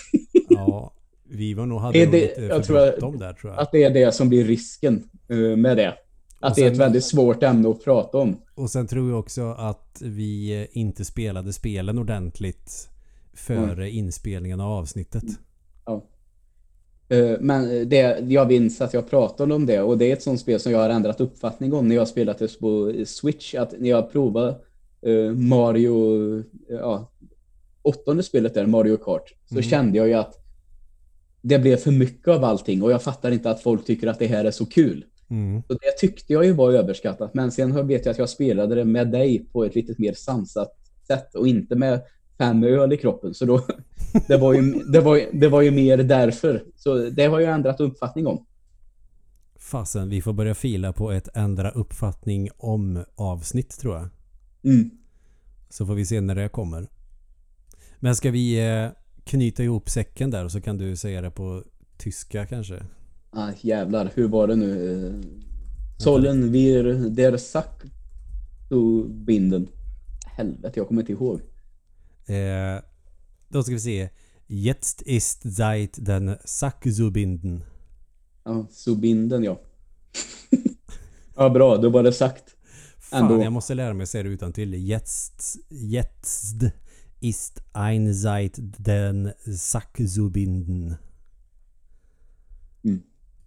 Ja, vi var nog hade det- lite jag för tror jag- där tror jag. Att det är det som blir risken eh, med det. Att det är ett väldigt svårt ämne att prata om. Och sen tror jag också att vi inte spelade spelen ordentligt före inspelningen av avsnittet. Eh, Men det, jag minns att jag pratade om det och det är ett sånt spel som jag har ändrat uppfattning om när jag spelat det på Switch. Att när jag provade eh, Mario, ja, åttonde spelet där, Mario Kart, så Mm. kände jag ju att det blev för mycket av allting och jag fattar inte att folk tycker att det här är så kul. Mm. Så det tyckte jag ju var överskattat. Men sen vet jag att jag spelade det med dig på ett lite mer sansat sätt och inte med fem öl i kroppen. Så då, det, var ju, det, var, det var ju mer därför. Så det har jag ändrat uppfattning om. Fasen, vi får börja fila på ett ändra uppfattning om avsnitt tror jag. Mm. Så får vi se när det kommer. Men ska vi eh, knyta ihop säcken där och så kan du säga det på tyska kanske? Ah, jävlar, hur var det nu? Eh, Sollen wir der zu binden. Helvete, jag kommer inte ihåg. Eh, då ska vi se. Jetzt ist Zeit den Sack zu binden. Ja, zu binden, ja. ja, bra, då var det sagt. Fan, Ändå. jag måste lära mig att säga det utan till. Jetzt, jetzt ist ein seit den Sack zu binden.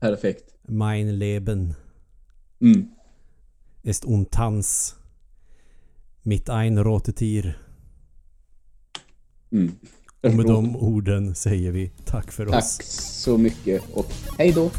Perfekt. Mein Leben Mm. ist untans. Mitt ein Rotetir. Mm. Och med de orden säger vi tack för Tack oss. så mycket och hej då.